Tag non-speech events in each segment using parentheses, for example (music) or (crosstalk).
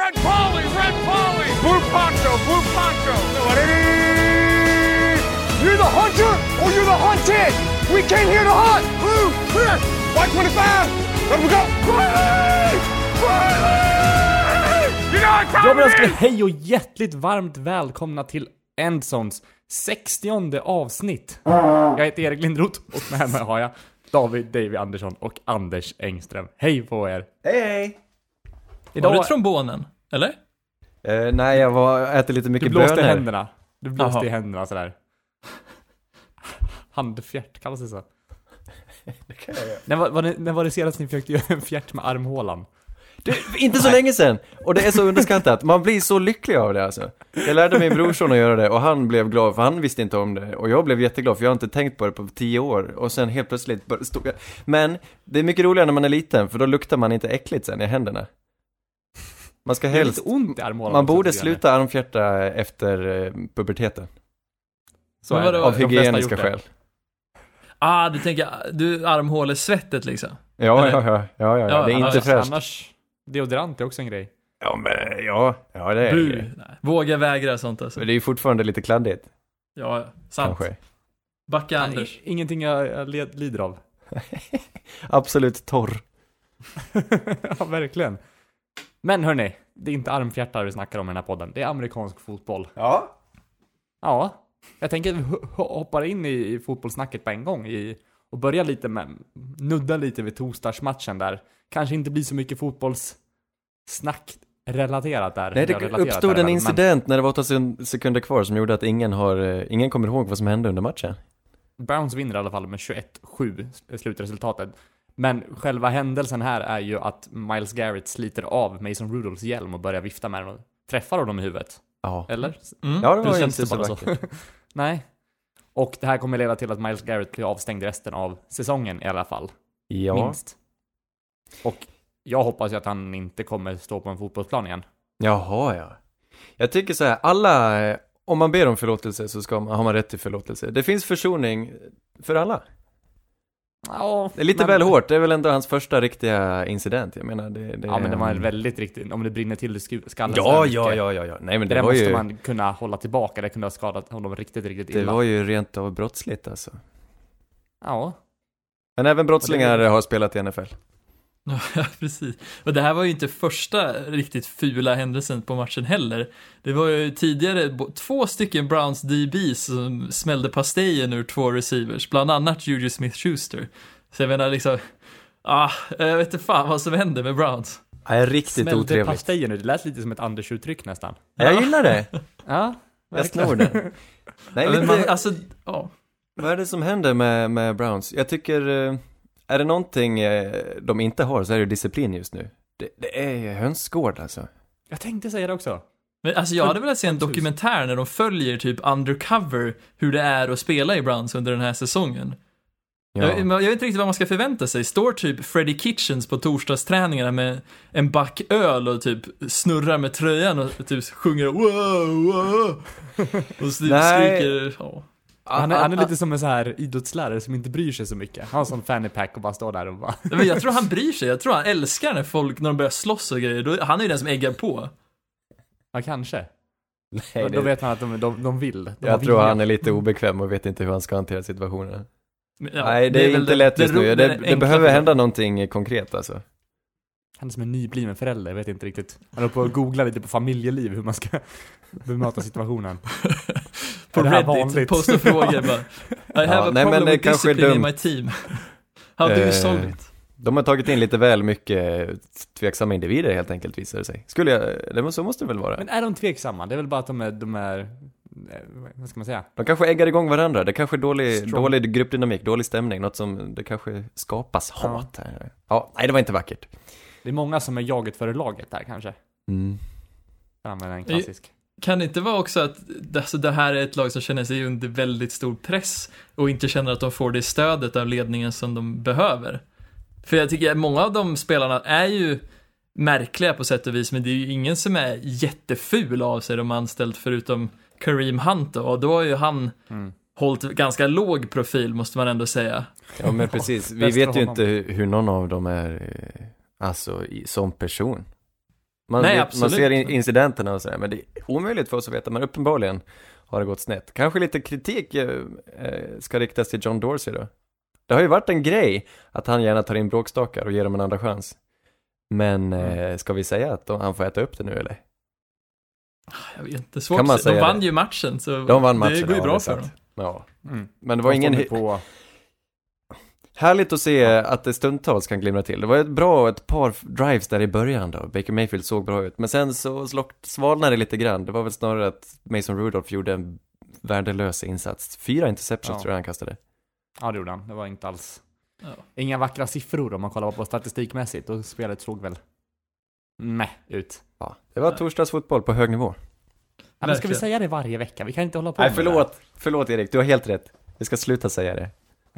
Red Polly, Red Polly, Blue Poncho, Blue Poncho. You're the hunter or you're the hunted. We came here to hunt. Blue, clear. White 25. Let we go. Riley! Riley! You know what Jag vill önska hej och hjärtligt varmt välkomna till Endsons 60 avsnitt. Jag heter Erik Lindroth och med mig har jag David Davy Andersson och Anders Engström. Hej på er! Hej hej! Idag, Var det trombonen? Eller? Eh, nej, jag var, äter lite du mycket blåste i bönor. händerna. Du blåste Jaha. i händerna sådär. (laughs) Handfjärt, kallas det så? (laughs) Det kan jag göra. När var, var det, när var det senast ni försökte göra en fjärt med armhålan? Du, inte så länge sedan! Och det är så underskattat, man blir så lycklig av det alltså. Jag lärde min brorson att göra det och han blev glad för han visste inte om det. Och jag blev jätteglad för jag har inte tänkt på det på tio år. Och sen helt plötsligt stod jag... Men det är mycket roligare när man är liten för då luktar man inte äckligt sen i händerna. Man ska Det är helst... lite ont i armhålan Man borde sluta armfjärta efter eh, puberteten. Så är det. Av hygieniska det. skäl. Ah, du tänker, du armhålesvettet liksom? Ja, ja, ja, ja, ja, det är inte annars- fräscht. Annars, deodorant är också en grej. Ja, men ja, ja det är Bu! Våga vägra sånt alltså. Men det är ju fortfarande lite kladdigt, Ja, sant. kanske. Backa Anders. Ingenting jag, lider av. (laughs) Absolut torr. (laughs) ja, verkligen. Men hörni, det är inte armfjärtar vi snackar om i den här podden. Det är amerikansk fotboll. Ja. Ja, jag tänker att vi ho- ho- hoppar in i, fotbollssnacket på en gång i, och börjar lite med, nudda lite vid torsdagsmatchen där. Kanske inte blir så mycket fotbollssnack relaterat där. Nej, det relaterat uppstod är det en incident när det var åtta sek- sekunder kvar som gjorde att ingen har, eh, ingen kommer ihåg vad som hände under matchen. Men Browns vinner i alla fall med 21-7 är slutresultatet. Men själva händelsen här är ju att Miles Garrett sliter av Mason Rudolphs hjälm och börjar vifta med den och träffar honom i huvudet. Ja. Eller? Mm. Ja, det var känns inte så? vackert. (laughs) Nej. Och det här kommer leda till att Miles Garrett blir avstängd resten av säsongen i alla fall. Ja. Minst. Och jag hoppas ju att han inte kommer stå på en fotbollsplan igen. Jaha, ja. Jag tycker så här, alla, eh, om man ber om förlåtelse så ska man, har man rätt till förlåtelse. Det finns försoning för alla. Ja, Det är lite men- väl hårt, det är väl ändå hans första riktiga incident. Jag menar, det, det Ja men det var väldigt riktigt, om det brinner till i skallen Ja, ja, ja, ja, ja. Nej men Det, det, var måste ju, man kunna hålla tillbaka, det kunde ha skadat honom riktigt, riktigt det illa. var ju rent av brottsligt alltså. Ja. Men även brottslingar det- har spelat i NFL. (laughs) Ja, precis. Och det här var ju inte första riktigt fula händelsen på matchen heller. Det var ju tidigare två stycken Browns DBs som smällde pastejen ur två receivers, bland annat Juju Smith-Schuster. Så jag menar liksom, ah, jag vet inte fan vad som händer med Browns. Nej, riktigt Smällde otrevligt. pastejen nu, det lät lite som ett Anders-uttryck nästan. Jag gillar det. (laughs) Ja, Jag snor den. (laughs) Nej, Men lite, man, alltså, ja. vad är det som händer med, med Browns? Jag tycker, eh, är det någonting eh, de inte har så är det disciplin just nu. Det, det är hönsgård alltså. Jag tänkte säga det också. Men alltså jag hade velat se en dokumentär när de följer typ undercover hur det är att spela i Browns under den här säsongen. Ja. Jag, jag vet inte riktigt vad man ska förvänta sig. Står typ Freddie Kitchens på torsdagsträningarna med en back öl och typ snurrar med tröjan och typ sjunger wow, wow. Och typ Nej. skriker, ja. Han är, han är lite som en så här idrottslärare som inte bryr sig så mycket. Han har en sån fanny pack och bara står där och bara... Men jag tror han bryr sig. Jag tror han älskar när folk, när de börjar slåss och grejer. Då, han är ju den som äggar på. Ja, kanske. Nej, Då det, vet han att de, de, de vill. De jag tror vilja. han är lite obekväm och vet inte hur han ska hantera situationen. Men, ja, Nej, det är, väl inte lätt just nu. Det, det behöver hända någonting konkret alltså. Han är som en nybliven förälder, jag vet inte riktigt. Han håller på att googla lite på familjeliv, hur man ska (laughs) bemöta situationen. (laughs) På Reddit, vanligt? posta frågor bara. (laughs) I have a nej, men problem det with discipline in my team. How do you Eh, solve it? De har tagit in lite väl mycket tveksamma individer helt enkelt visar det sig. Skulle jag, det, så måste det väl vara. Men är de tveksamma? Det är väl bara att de är, de är, eh, vad ska man säga? De kanske äggar igång varandra, det kanske är dålig, Strong. dålig gruppdynamik, dålig stämning, något som, det kanske skapas hat här. Ja, nej det var inte vackert. Det är många som är jaget före laget där kanske. Mm. För använda en klassisk. Kan det inte vara också att alltså, det här är ett lag som känner sig under väldigt stor press och inte känner att de får det stödet av ledningen som de behöver? För jag tycker att många av de spelarna är ju märkliga på sätt och vis, men det är ju ingen som är jätteful av sig de anställt förutom Kareem Hunt då, och då har ju han Mm. hållit ganska låg profil måste man ändå säga. Ja men precis, vi vet ju inte hur, någon av dem är, eh, alltså i, som person. Man, Nej, vet, man ser in- incidenterna och sådär, men det är omöjligt för oss att veta, men uppenbarligen har det gått snett. Kanske lite kritik eh, eh, ska riktas till John Dorsey då. Det har ju varit en grej att han gärna tar in bråkstakar och ger dem en andra chans. Men eh, ska vi säga att de, han får äta upp det nu eller? Jag vet inte, svårt Kan man säga. De vann det? ju matchen, så De vann matchen, det går ju ja, bra för dem. Ja. Mm. Men det var De ingen... på... Härligt att se att det stundtals kan glimra till. Det var ett bra ett par drives där i början då. Baker Mayfield såg bra ut. Men sen så svalnade det lite grann. Det var väl snarare att Mason Rudolph gjorde en värdelös insats. Fyra interceptions Ja. tror jag han kastade. Ja, det gjorde han. Det var inte alls... Ja. Inga vackra siffror om man kollar på statistikmässigt och spelet såg väl... Meh ut. Ja, det var torsdagsfotboll på hög nivå. Ja, men ska vi säga det varje vecka? Vi kan inte hålla på Nej, med det förlåt. Förlåt Erik, du har helt rätt. Vi ska sluta säga det.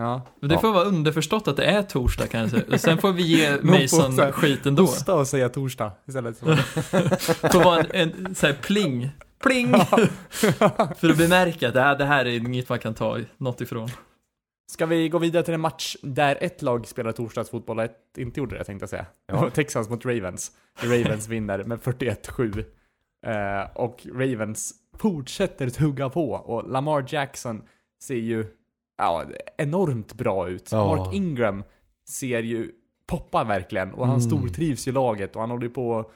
Ja. Men det Ja. får vara underförstått att det är torsdag kanske. Sen får vi ge (laughs) Mason här skit ändå. Hosta och säga torsdag istället. för- (laughs) får vara en, en så här pling. Pling! (laughs) För att bemärka att det här, det här är inget man kan ta något ifrån. Ska vi gå vidare till en match där ett lag spelar torsdagsfotboll och ett inte gjorde det, tänkte jag säga. Ja. Det Texans mot Ravens. Ravens vinner med 41-7. Eh, och Ravens fortsätter tugga på och Lamar Jackson ser ju ja, enormt bra ut. Ja. Mark Ingram ser ju poppa verkligen och han Mm. stortrivs i laget och han håller ju på och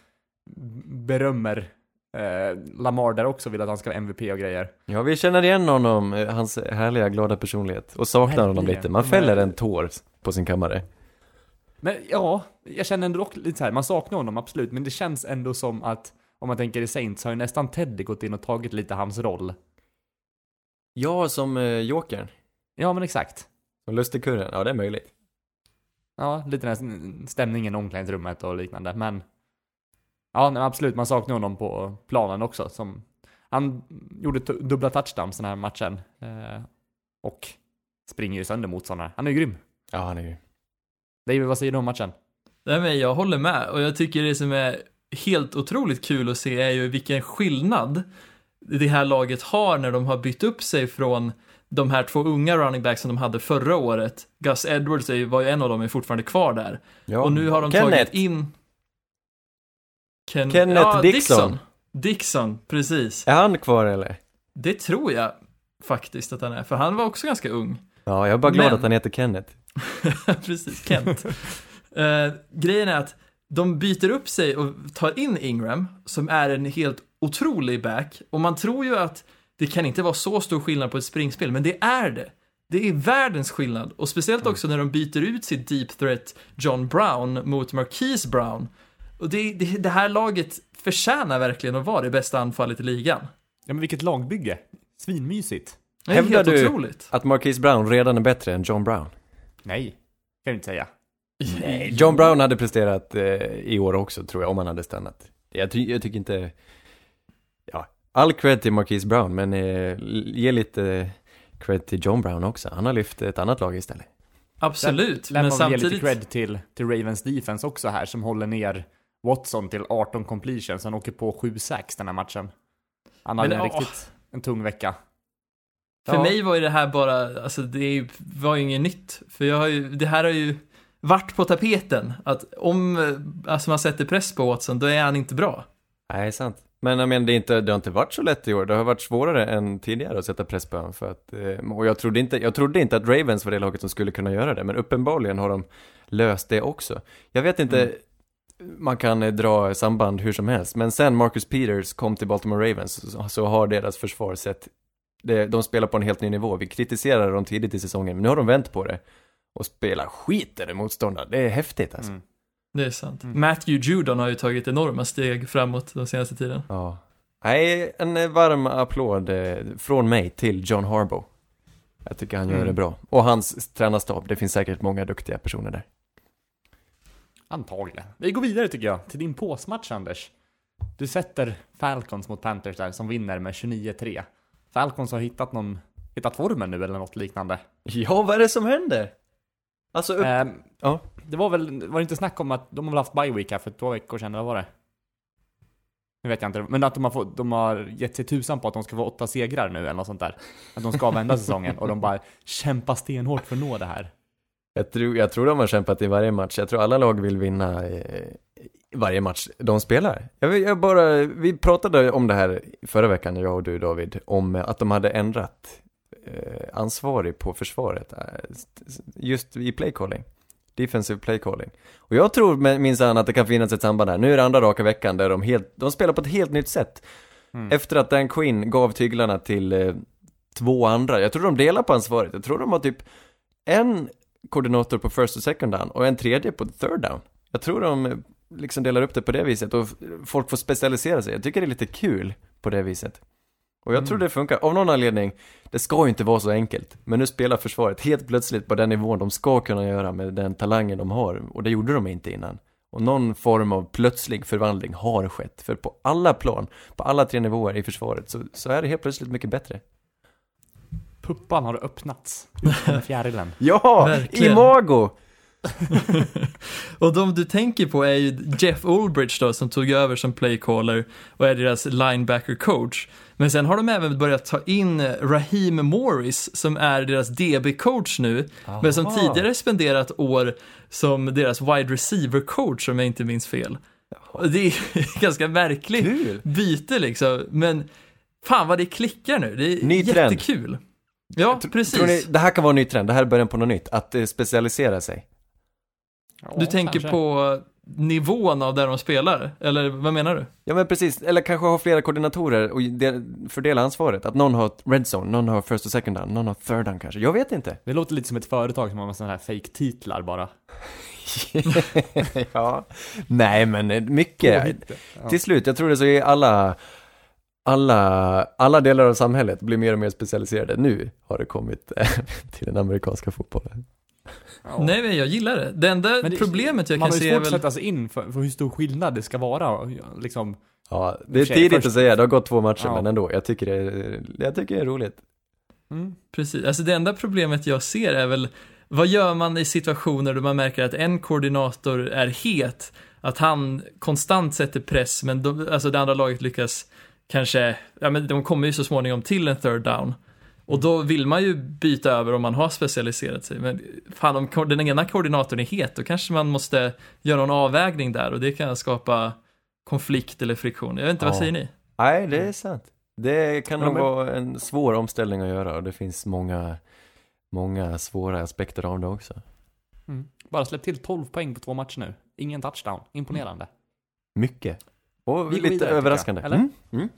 berömmer eh, Lamar där också, vill att han ska vara MVP och grejer. Ja, vi känner igen honom, eh, hans härliga, glada personlighet. Och saknar honom Verkligen. lite. Man fäller en tår på sin kammare. Men ja, jag känner ändå lite så här, man saknar honom absolut, men det känns ändå som att om man tänker i Saints har ju nästan Teddy gått in och tagit lite hans roll. Ja, som eh, Jokern. Ja, men exakt. Som Lustigkurren. Ja, det är möjligt. Ja, lite den här stämningen i omklädningsrummet och liknande, men ja, nej, absolut, man saknar honom på planen också. Som, han gjorde dubbla touchdowns den här matchen eh, och springer ju sönder motståndare. Han är ju grym. Ja, han är ju... David, vad säger du om matchen? Nej men jag håller med och jag tycker det som är helt otroligt kul att se är ju vilken skillnad det här laget har när de har bytt upp sig från de här två unga running backs som de hade förra året. Gus Edwards var ju en av dem, är fortfarande kvar där. Ja. Och nu har de Kenneth. tagit in Ken... Kenneth ja, Dixon. Dixon, precis. Är han kvar eller? Det tror jag faktiskt att han är, för han var också ganska ung. Ja, jag är bara glad Men- att han heter Kenneth. (laughs) Precis, Kent. (laughs) Eh, grejen är att de byter upp sig och tar in Ingram, som är en helt otrolig back. Och man tror ju att det kan inte vara så stor skillnad på ett springspel, men det är det. Det är världens skillnad. Och speciellt också när de byter ut sitt deep threat John Brown mot Marquise Brown. Och det, det, det här laget förtjänar verkligen att vara det bästa anfallet i ligan. Ja, men vilket lagbygge. Svinmysigt. Det är Hävdar helt du- otroligt. Att Marquise Brown redan är bättre än John Brown. Nej, kan du inte säga. Nej, (laughs) John Brown hade presterat eh, i år också tror jag, om han hade stannat. Jag, ty- jag tycker inte... Ja, all cred till Marquise Brown, men eh, ge lite cred till John Brown också. Han har lyft ett annat lag istället. Absolut, Lär men väl ge lite samtidigt... cred till, till Ravens defense också här, som håller ner Watson till 18 completions. Han åker på 7-6 den här matchen. Han hade Men, en åh. riktigt, en tung vecka. För Ja. mig var ju det här bara, alltså det var ju inget nytt. För jag har ju, det här har ju varit på tapeten. Att om eh, alltså man sätter press på Watson, då är han inte bra. Nej, sant. Men jag menar, det, inte, det har inte varit så lätt i år. Det har varit svårare än tidigare att sätta press på honom. För att, eh, och jag trodde, inte, jag trodde inte att Ravens var det laget som skulle kunna göra det, men uppenbarligen har de löst det också. Jag vet inte, man kan eh, dra samband hur som helst, men sen Marcus Peters kom till Baltimore Ravens så, har deras försvar sett, de spelar på en helt ny nivå. Vi kritiserade dem tidigt i säsongen, men nu har de vänt på det och spelar skiten i motståndare. Det är häftigt alltså. Mm. Det är sant. Mm. Matthew Judon har ju tagit enorma steg framåt den senaste tiden. Ja. Nej, en eh, varm applåd eh, från mig till John Harbaugh. Jag tycker han gör Mm. det bra. Och hans tränarstab, det finns säkert många duktiga personer där. Antagligen. Vi går vidare tycker jag, till din påsmatch Anders. Du sätter Falcons mot Panthers där, som vinner med 29-3. Falcons har hittat någon, hittat formen nu eller något liknande. Ja, vad är det som händer? Alltså, upp... Ehm, Ja. Det var väl, var det inte snack om att de har väl haft bye week här för två veckor sedan, eller vad var det? Nu vet jag inte, men att de har, fått, de har gett sig tusan på att de ska få åtta segrar nu eller något sånt där. Att de ska vända säsongen och de bara kämpar stenhårt för att nå det här. jag, tror, jag tror de har kämpat i varje match. Jag tror alla lag vill vinna eh, varje match de spelar. Jag, jag bara, vi pratade om det här förra veckan, jag och du David, om att de hade ändrat eh, ansvarig på försvaret, eh, just i playcalling. Defensive playcalling. Och jag tror minsann att det kan finnas ett samband här. Nu är det andra raka veckan där de helt, de spelar på ett helt nytt sätt. Mm. Efter att Dan Quinn gav tyglarna till eh, två andra, jag tror de delar på ansvaret. Jag tror de har typ en koordinator på first och second down och en tredje på third down. Jag tror de eh, liksom delar upp det på det viset och folk får specialisera sig. Jag tycker det är lite kul på det viset. Och jag tror Mm. det funkar, av någon anledning, det ska ju inte vara så enkelt. Men nu spelar försvaret helt plötsligt på den nivån de ska kunna göra med den talangen de har. Och det gjorde de inte innan. Och någon form av plötslig förvandling har skett. För på alla plan, på alla tre nivåer i försvaret, så, så är det helt plötsligt mycket bättre. Puppan har öppnats utom (laughs) fjärilen. Ja! Verkligen. Imago! (laughs) Och de du tänker på är ju Jeff Ulbrich då som tog över som playcaller och är deras linebacker coach. Men sen har de även börjat ta in Raheem Morris som är deras DB-coach nu, men som Aha. tidigare spenderat år som deras wide receiver coach om jag inte minns fel. Och Det är (laughs) ganska märkligt Kul! byte liksom, men fan vad det klickar nu, det är Ny trend. jättekul. Ja, precis. Tror ni, det här kan vara en ny trend, det här är början på något nytt, att eh, specialisera sig. Ja, Du tänker kanske. på nivån av där de spelar, eller vad menar du? Ja men precis, eller kanske ha flera koordinatorer och de- fördela ansvaret. Att någon har red zone, någon har first och second down, någon har third down kanske. Jag vet inte. Det låter lite som ett företag som har sådana här fake-titlar bara. (laughs) ja. Nej men eh, mycket. Ja. Till slut, jag tror det så är alla, alla, alla delar av samhället blir mer och mer specialiserade. Nu har det kommit eh, (laughs) till den amerikanska fotbollen. Ja. Nej, men jag gillar det. Det enda Men det- problemet jag Man kan har se ju är svårt att väl... sätta sig in för, för hur stor skillnad det ska vara. Liksom, Ja, det är tidigt först- att säga, det har gått två matcher Ja. men ändå. Jag tycker det är, jag tycker det är roligt. mm. Precis, alltså det enda problemet jag ser är väl vad gör man i situationer då man märker att en koordinator är het, att han konstant sätter press, men de, alltså det andra laget lyckas kanske, ja men de kommer ju så småningom till en third down. Och då vill man ju byta över om man har specialiserat sig. Men fan, om den ena koordinatorn är het, då kanske man måste göra någon avvägning där och det kan skapa konflikt eller friktion. Jag vet inte, vad Ja. säger ni? Nej, det är sant. Det kan nog vara en svår omställning att göra och det finns många, många svåra aspekter av det också. Mm. Bara släpp till 12 poäng på två matcher nu. Ingen touchdown. Imponerande. Mycket. Och Vi lite vidare, tycker jag. överraskande. Eller? Mm. Mm.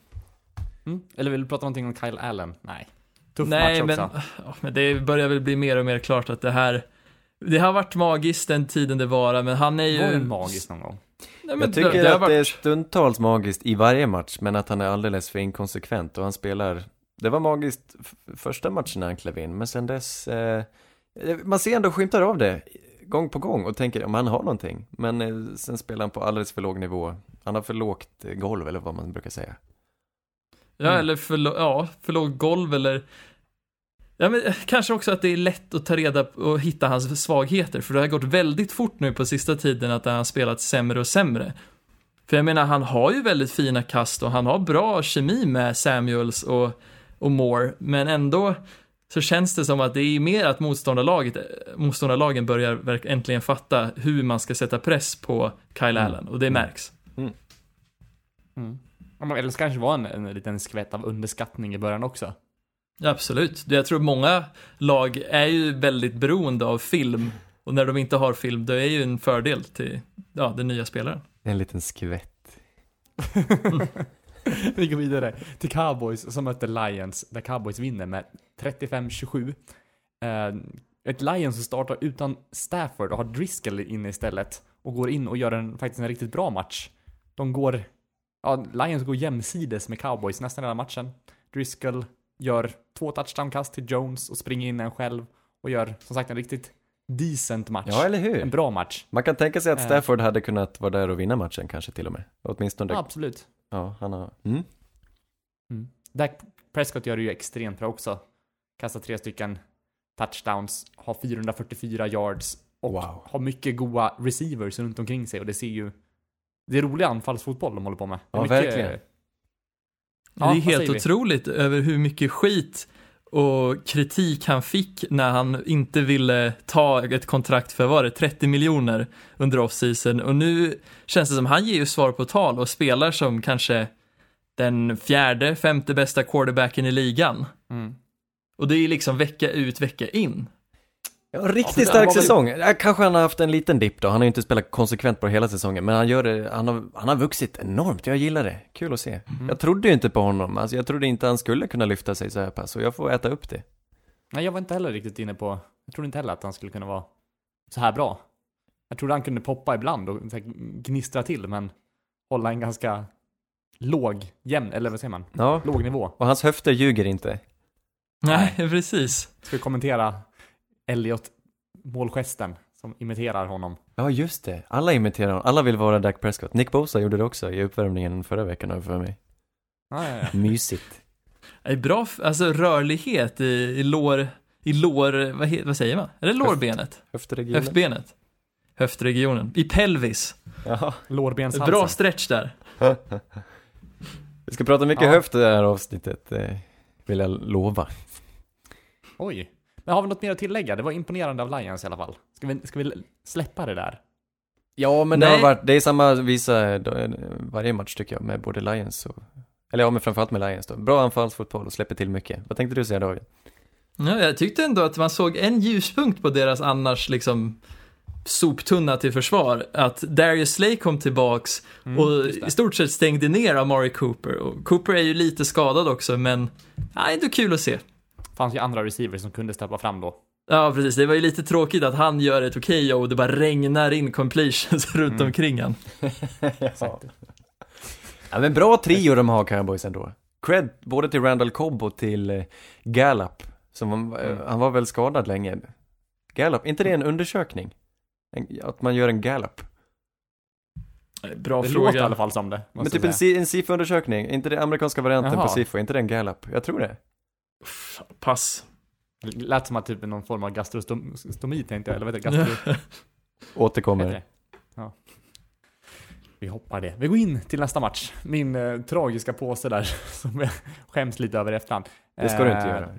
Mm. Eller vill du prata någonting om Kyle Allen? Nej. Tuff Nej, match men, också. ja, men det börjar väl bli mer och mer klart att det här det har varit magiskt den tiden det var, men han är ju... Var det magiskt någon gång? Nej, men Jag tycker det, det att det är varit... stundtals magiskt i varje match, men att han är alldeles för inkonsekvent och han spelar Det var magiskt första matchen när han klev in, men sen dess eh, Man ser ändå skymtar av det gång på gång och tänker om han har någonting Men eh, sen spelar han på alldeles för låg nivå Han har för lågt eh, golv eller vad man brukar säga Ja, Mm. eller för, ja, för låg golv eller... Ja, men eh, kanske också att det är lätt att ta reda på och hitta hans svagheter, för det har gått väldigt fort nu på sista tiden att han har spelat sämre och sämre. För jag menar, han har ju väldigt fina kast och han har bra kemi med Samuels och, och Moore, men ändå så känns det som att det är mer att motståndarlaget, eh, motståndarlagen börjar äntligen fatta hur man ska sätta press på Kyle Mm. Allen, och det Mm. märks. Mm. Men Eller så kanske det var en, en liten skvätt av underskattning i början också. Absolut. Jag tror många lag är ju väldigt beroende av film och när de inte har film, då är ju en fördel till ja, den nya spelaren. En liten skvätt (laughs) Vi går vidare till Cowboys som möter Lions, där Cowboys vinner med 35-27. Eh, ett Lions som startar utan Stafford och har Driscoll inne istället och går in och gör en, faktiskt en riktigt bra match. De går, ja, Lions går jämsides med Cowboys nästan hela matchen. Driscoll gör två touchdown-kast till Jones och springer in en själv och gör som sagt en riktigt decent match. Ja, eller En hur? bra match. Man kan tänka sig att Eh. Stafford hade kunnat vara där och vinna matchen kanske till och med Åtminstone, ja, Absolut. han har mm. Mm. Dak Prescott gör det ju extremt bra också. Kastar tre stycken touchdowns, har 444 yards och Wow. har mycket goda receivers runt omkring sig och det ser ju... Det är rolig anfallsfotboll de håller på med. Det är Ja, det är helt otroligt över hur mycket skit och kritik han fick när han inte ville ta ett kontrakt för, var det 30 miljoner under off-season och nu känns det som han ger ju svar på tal och spelar som kanske den fjärde, femte bästa quarterbacken i ligan. Mm. Och det är liksom vecka ut, vecka in. Ja, Ja, riktigt det stark säsong. Ja, Kanske han har haft en liten dipp då, han har ju inte spelat konsekvent på hela säsongen, men han gör det, han har, han har vuxit enormt, jag gillar det. Kul att se. Jag trodde ju inte på honom, alltså jag trodde inte han skulle kunna lyfta sig så här pass, och jag får äta upp det. Nej, jag var inte heller riktigt inne på, jag trodde inte heller att han skulle kunna vara så här bra. Jag trodde han kunde poppa ibland och gnistra till, men hålla en ganska låg, jämn, eller vad säger man? Ja, Låg nivå. och hans höfter ljuger inte. Nej, precis. Ska vi kommentera Elliot målgesten som imiterar honom. Ja, just det. Alla imiterar honom, alla vill vara Dak Prescott. Nick Bosa gjorde det också i uppvärmningen förra veckan, för mig. Ja, ja, ja. Mysigt. Det är bra, alltså rörlighet i, i lår, i lår, vad, vad säger man? Är det lårbenet? Höftregionen. Höftbenet? Höftregionen. I pelvis. Jaha. Lårbenshalsen. Bra stretch där. Vi ska prata mycket Ja. höft i det här avsnittet, eh, vill jag lova. Oj. Men har vi något mer att tillägga? Det var imponerande av Lions i alla fall. Ska vi, ska vi släppa det där? Ja, men det har varit, det är samma visa varje match tycker jag, med både Lions och, eller ja, men framförallt med Lions då. Bra anfallsfotboll och släpper till mycket. Vad tänkte du säga David? Ja, jag tyckte ändå att man såg en ljuspunkt på deras annars liksom soptunna till försvar. Att Darius Slay kom tillbaks Mm, och i stort sett stängde ner Amari Cooper. Och Cooper är ju lite skadad också, men ja, ändå kul att se. Fanns ju andra receivers som kunde steppa fram då. Ja, precis. Det var ju lite tråkigt att han gör ett okej och det bara regnar in completions (laughs) runt Mm. omkring han. (laughs) ja. ja, men bra trio de har Cowboys ändå. Cred både till Randall Cobb och till eh, Gallup. Som var, eh, Mm. han var väl skadad länge. Gallup, inte det en undersökning? En, att man gör en Gallup? Bra det fråga. låter i alla fall som det. Men typ en, en SIFO-undersökning, inte det amerikanska varianten Jaha. på SIFO, inte det en Gallup? Jag tror det. Pass. Lät som att typ någon form av gastrostomi tänkte jag, eller vad heter det? Gastro... (laughs) Återkommer. Ja. Vi hoppar det. Vi går in till nästa match. Min eh, tragiska påse där, (laughs) som jag skäms lite över i efterhand. Det ska du inte Eh, göra.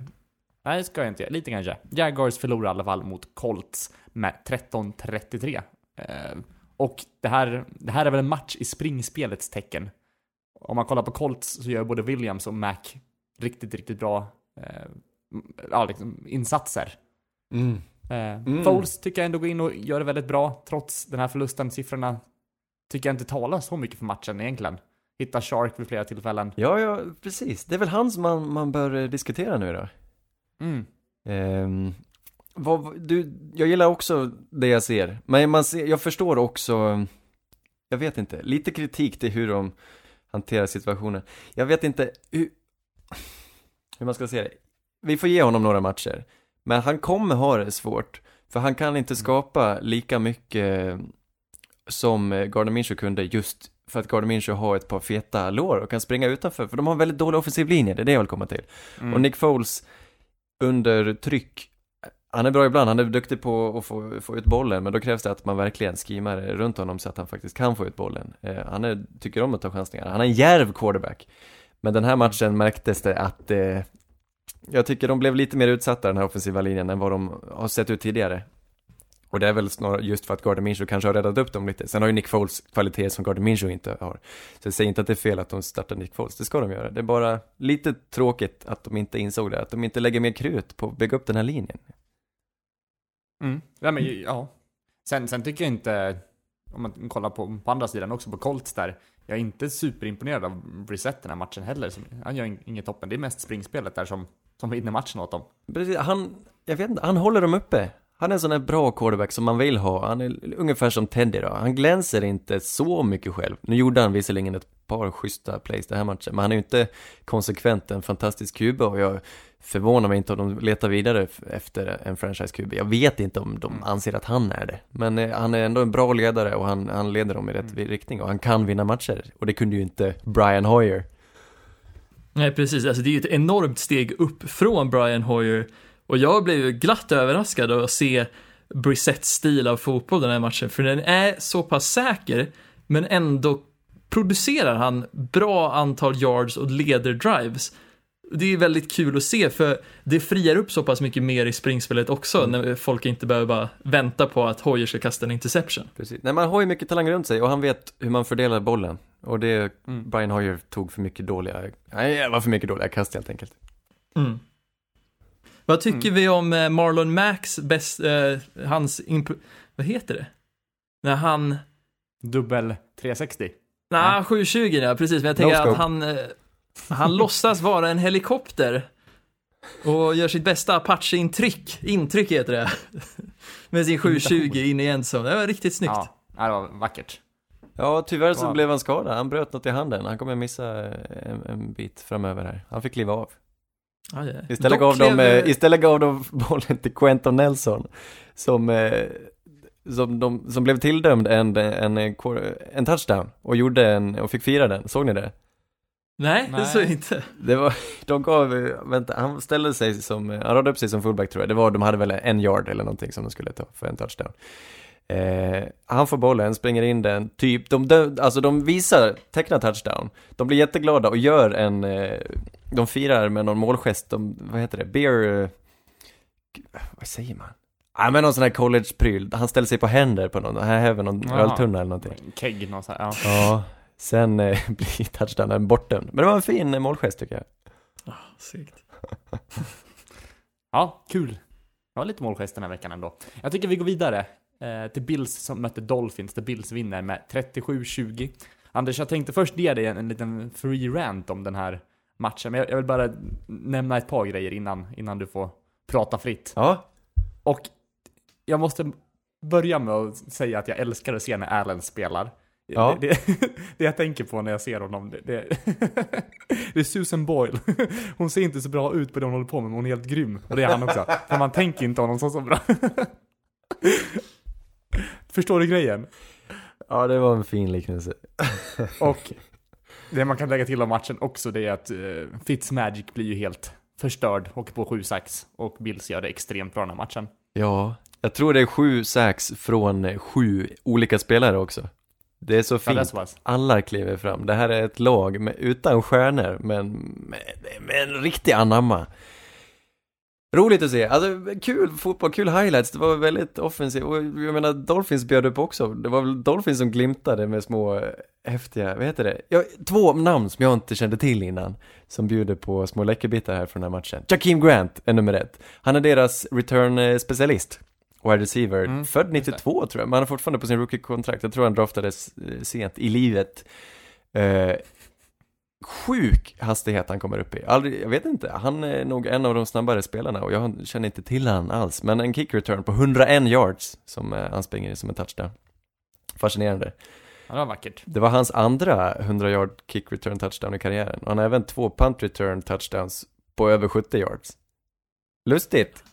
Nej, det ska jag inte göra. Lite kanske. Jaguars förlorar i alla fall mot Colts med 13-33. Eh, och det här, det här är väl en match i springspelets tecken. Om man kollar på Colts så gör både Williams och Mac riktigt, riktigt bra ja, liksom insatser. Mm. Eh, Mm. Foles tycker jag ändå går in och gör det väldigt bra, trots den här förlusten. Siffrorna tycker jag inte talar så mycket för matchen egentligen. Hittar Shark vid flera tillfällen. Ja, ja, precis. Det är väl han som man, man bör eh, diskutera nu då. Mm. Ehm, vad, du, jag gillar också det jag ser, men man ser, jag förstår också, jag vet inte, lite kritik till hur de hanterar situationen. Jag vet inte hur, hur man ska säga det. Vi får ge honom några matcher, men han kommer ha det svårt, för han kan inte skapa lika mycket som eh, Gardner Minshew kunde just för att Gardner Minshew har ett par feta lår och kan springa utanför, för de har en väldigt dålig offensiv linje, det är det jag vill komma till. Mm. Och Nick Foles under tryck, han är bra ibland, han är duktig på att få, få ut bollen, men då krävs det att man verkligen skimar runt honom så att han faktiskt kan få ut bollen. Eh, han är, tycker om att ta chansningar, han är en järv quarterback. Men den här matchen märktes det att eh, jag tycker de blev lite mer utsatta den här offensiva linjen än vad de har sett ut tidigare. Och det är väl snarare just för att Gardner Minshew kanske har räddat upp dem lite. Sen har ju Nick Foles kvaliteter som Gardner Minshew inte har. Så jag säger inte att det är fel att de startar Nick Foles, det ska de göra. Det är bara lite tråkigt att de inte insåg det, att de inte lägger mer krut på att bygga upp den här linjen. Mm. Ja, men, ja. Sen, sen tycker jag inte, om man kollar på, på andra sidan också på Colts där, jag är inte superimponerad av Brissett den här matchen heller. Han gör inget toppen, det är mest springspelet där som, som vinner matchen åt dem. Precis, han, jag vet inte, han håller dem uppe. Han är en sån här bra quarterback som man vill ha. Han är ungefär som Teddy då. Han glänser inte så mycket själv. Nu gjorde han visserligen ett par schyssta plays den här matchen, men han är ju inte konsekvent en fantastisk kuba och jag förvånar mig inte om de letar vidare efter en franchise QB. Jag vet inte om de anser att han är det, men eh, han är ändå en bra ledare och han, han leder dem i rätt riktning och han kan vinna matcher. Och det kunde ju inte Brian Hoyer. Nej, precis. Alltså, det är ju ett enormt steg upp från Brian Hoyer. Och jag blev ju glatt överraskad av att se Brissetts stil av fotboll den här matchen. För den är så pass säker, men ändå producerar han bra antal yards och leder drives. Det är väldigt kul att se för det friar upp så pass mycket mer i springspelet också när folk inte behöver bara vänta på att Hoyer ska kasta en interception. Precis. Nej, man har ju mycket talang runt sig och han vet hur man fördelar bollen. Och det, Mm. Brian Hoyer tog för mycket dåliga, nej, var för mycket dåliga kast helt enkelt. Mm. Vad tycker vi om eh, Marlon Macks bäst, eh, hans, imp- vad heter det? När han, Dubbel 360. nej 720 ja, precis, men jag tänker No att han, eh, han låtsas vara en helikopter och gör sitt bästa Apache-intryck, intryck heter det, med sin 720 in i endzone. Det var riktigt snyggt. Ja, det var vackert. Ja, tyvärr så blev han skadad. Han bröt något i handen. Han kommer missa en, en bit framöver här. Han fick kliva av. Ja, ja. Istället Dock gav, de, eh, istället gav de (laughs) bollen till Quentin Nelson. Som, eh, som, de, som blev tilldömd en, en, en, en touchdown. Och gjorde en, och fick fira den. Såg ni det? Nej, det Nej. såg jag inte. Det var, de gav, vänta, han ställde sig som, han radade upp sig som fullback tror jag. Det var, de hade väl en yard eller någonting som de skulle ta för en touchdown. Eh, han får bollen, springer in den, typ, de, de, alltså de visar, tecknar touchdown. De blir jätteglada och gör en, eh, de firar med någon målgest, de, vad heter det, beer, eh, vad säger man? Ja men någon sån här college-pryl, han ställer sig på händer på någon, här häver någon Jaha. öltunna eller någonting. Kegg, någon sån här, ja. Ja, sen eh, (laughs) blir touchdownen bortdömd. Men det var en fin eh, målgest tycker jag. Segt. (laughs) Ja, kul. Det var lite målgest den här veckan ändå. Jag tycker vi går vidare eh, till Bills som mötte Dolphins, där Bills vinner med 37-20. Anders, jag tänkte först ge dig en, en liten free rant om den här matchen, men jag, jag vill bara nämna ett par grejer innan, innan du får prata fritt. Ja, Och jag måste börja med att säga att jag älskar att se när Allen spelar. Ja. Det, det, (laughs) det jag tänker på när jag ser honom, det, det, (laughs) det är Susan Boyle. (laughs) Hon ser inte så bra ut på det hon håller på med, men hon är helt grym. Och det är han också. För man tänker inte honom så, så bra. Förstår du grejen? ja det var en fin liknelse. Och det man kan lägga till om matchen också, det är att uh, Fitzmagic blir ju helt förstörd, åker på sju sax och Bills gör det extremt bra den här matchen. Ja, jag tror det är sju sax från eh, sju olika spelare också. Det är så fint. Alla kliver fram. Det här är ett lag med, utan stjärnor, men med, med en riktig anamma. Roligt att se. Alltså, kul fotboll, kul highlights. Det var väldigt offensivt. Och jag menar, Dolphins bjöd upp också. Det var väl Dolphins som glimtade med små eh, häftiga, vad heter det? Ja, två namn som jag inte kände till innan. Som bjuder på små läckerbitar här från den här matchen. Jakeem Grant är nummer ett. Han är deras return-specialist. Wide receiver. Mm, Född 92 tror jag, men han är fortfarande på sin rookie-kontrakt. Jag tror han draftades eh, sent i livet. Eh, sjuk hastighet han kommer upp i. Aldrig, jag vet inte, han är nog en av de snabbare spelarna och jag känner inte till han alls. Men en kick return på 101 yards som eh, han springer som en touchdown. Fascinerande. Ja, det var vackert. Det var hans andra 100 yard kick return touchdown i karriären. Och han har även två punt return touchdowns på över 70 yards. Lustigt.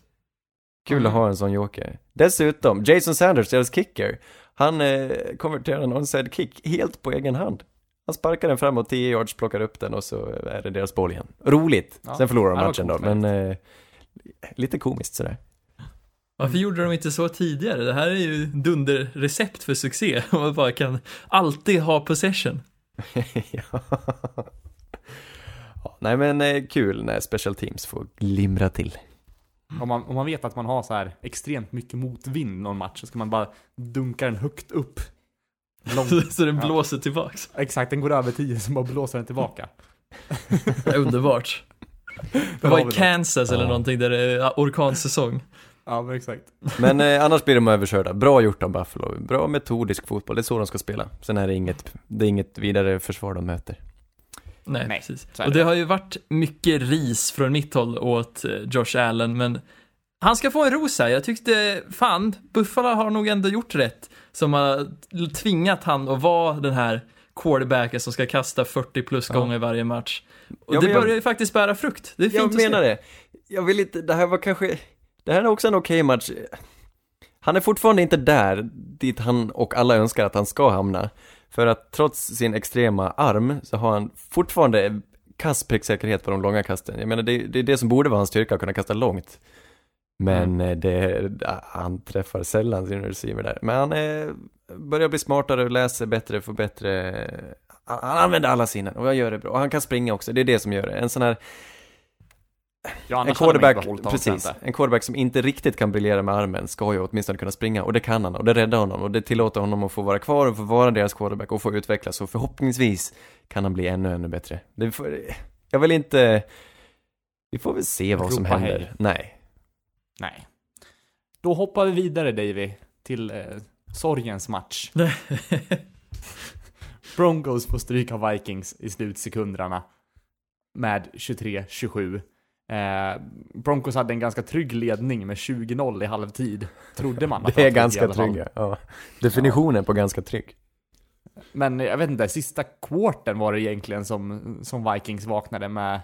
Kul Mm. att ha en sån joker. Dessutom, Jason Sanders, deras kicker, han eh, konverterade en onside kick helt på egen hand. Han sparkar den framåt 10 yards, plockar upp den och så är det deras boll igen. Roligt. Ja. Sen förlorar de matchen då, men eh, lite komiskt sådär. Varför gjorde de inte så tidigare? Det här är ju dunderrecept för succé. (laughs) Om man bara kan alltid ha possession. (laughs) ja. Ja, Nej men eh, kul när special teams får glimra till. Om man, om man vet att man har så här extremt mycket motvind någon match så ska man bara dunka den högt upp. Långt. (laughs) så den Ja. blåser tillbaks. Exakt, den går över 10 så bara blåser den tillbaka. (laughs) Underbart. (laughs) Det var i. Kansas eller Ja. någonting där det är orkansäsong. Ja, men exakt. Men eh, annars blir de överkörda. Bra gjort av Buffalo. Bra metodisk fotboll, det är så de ska spela. Sen är det inget, det är inget vidare försvar de möter. Nej, Nej, precis. Och det. har ju varit mycket ris från mitt håll åt eh, Josh Allen, men han ska få en ros här. Jag tyckte, fan, Buffalo har nog ändå gjort rätt. Som har tvingat han att vara den här quarterbacken som ska kasta 40 plus Ja. gånger varje match. Och Ja, det men jag- börjar ju faktiskt bära frukt. Det är fint Jag att menar se. det. Jag vill inte, det här var kanske, det här är också en okej match. Han är fortfarande inte där, dit han och alla önskar att han ska hamna. För att trots sin extrema arm så har han fortfarande kass pricksäkerhet på de långa kasten. Jag menar, det, det är det som borde vara hans styrka, att kunna kasta långt. Men eh, det, han träffar sällan sin receiver där. Men han är, börjar bli smartare, läser bättre, får bättre... Han han använder alla sinnen och han gör det bra. Och han kan springa också, det är det som gör det. En sån här Ja, En quarterback, precis, en quarterback som inte riktigt kan briljera med armen ska ju åtminstone kunna springa och det kan han och det räddar honom och det tillåter honom att få vara kvar och få vara deras quarterback och få utvecklas och förhoppningsvis kan han bli ännu, ännu bättre. Det får, jag vill inte, vi får väl se vad som händer. hej. Nej. Nej. Då hoppar vi vidare Davy till eh, sorgens match. (laughs) Broncos får stryk av Vikings i slutsekunderna med 23-27. Eh, Broncos hade en ganska trygg ledning med 20-0 i halvtid, trodde man. (laughs) att Det är trygg ganska trygga, ja. Definitionen på ganska trygg. Men jag vet inte, sista quarten var det egentligen som, som Vikings vaknade med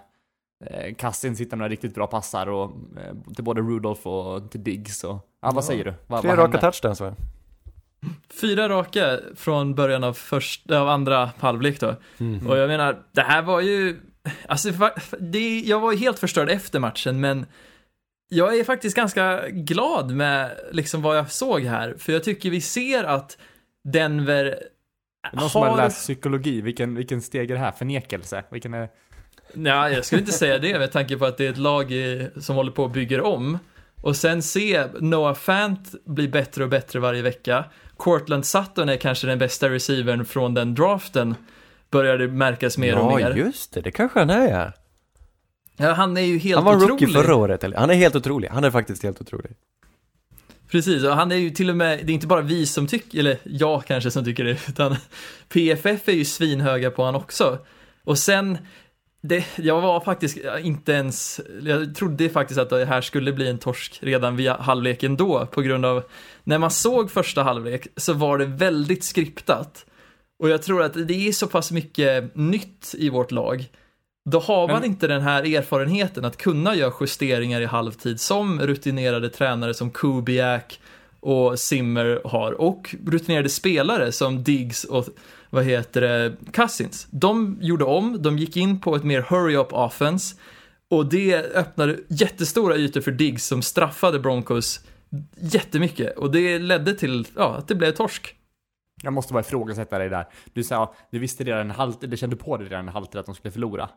eh, Cousins hittar några riktigt bra passar och eh, till både Rudolph och till Diggs och, ja vad säger du? Vad, Tre vad raka touchdowns va? Fyra raka från början av, första, av andra halvlek då. Mm. Och jag menar, det här var ju... Alltså, det, jag var helt förstörd efter matchen, men jag är faktiskt ganska glad med liksom vad jag såg här. För jag tycker vi ser att Denver Någon som har har... läst psykologi, vilken, vilken steg är det här? Förnekelse? Vilken är... Nej, jag skulle inte säga det med tanke på att det är ett lag i, som håller på och bygger om. Och sen se Noah Fant bli bättre och bättre varje vecka. Cortland Sutton är kanske den bästa receivern från den draften. Börjar det märkas mer och ja, mer. just det, det kanske han är ja. Ja, han är ju helt Han var otrolig. rookie förra året, eller? Han är helt otrolig, han är faktiskt helt otrolig. Precis, och han är ju till och med, det är inte bara vi som tycker, eller jag kanske som tycker det, utan PFF är ju svinhöga på han också. Och sen, det, jag var faktiskt inte ens, jag trodde faktiskt att det här skulle bli en torsk redan via halvleken då, på grund av, när man såg första halvlek så var det väldigt skriptat. Och jag tror att det är så pass mycket nytt i vårt lag. Då har man Men- inte den här erfarenheten att kunna göra justeringar i halvtid som rutinerade tränare som Kubiak och Simmer har och rutinerade spelare som Diggs och vad heter det, Cousins. De gjorde om, de gick in på ett mer hurry-up offense och det öppnade jättestora ytor för Diggs som straffade Broncos jättemycket och det ledde till ja, att det blev torsk. Jag måste bara ifrågasätta dig där. Du sa, du visste redan en halv, eller kände på det redan en halvtid att de skulle förlora.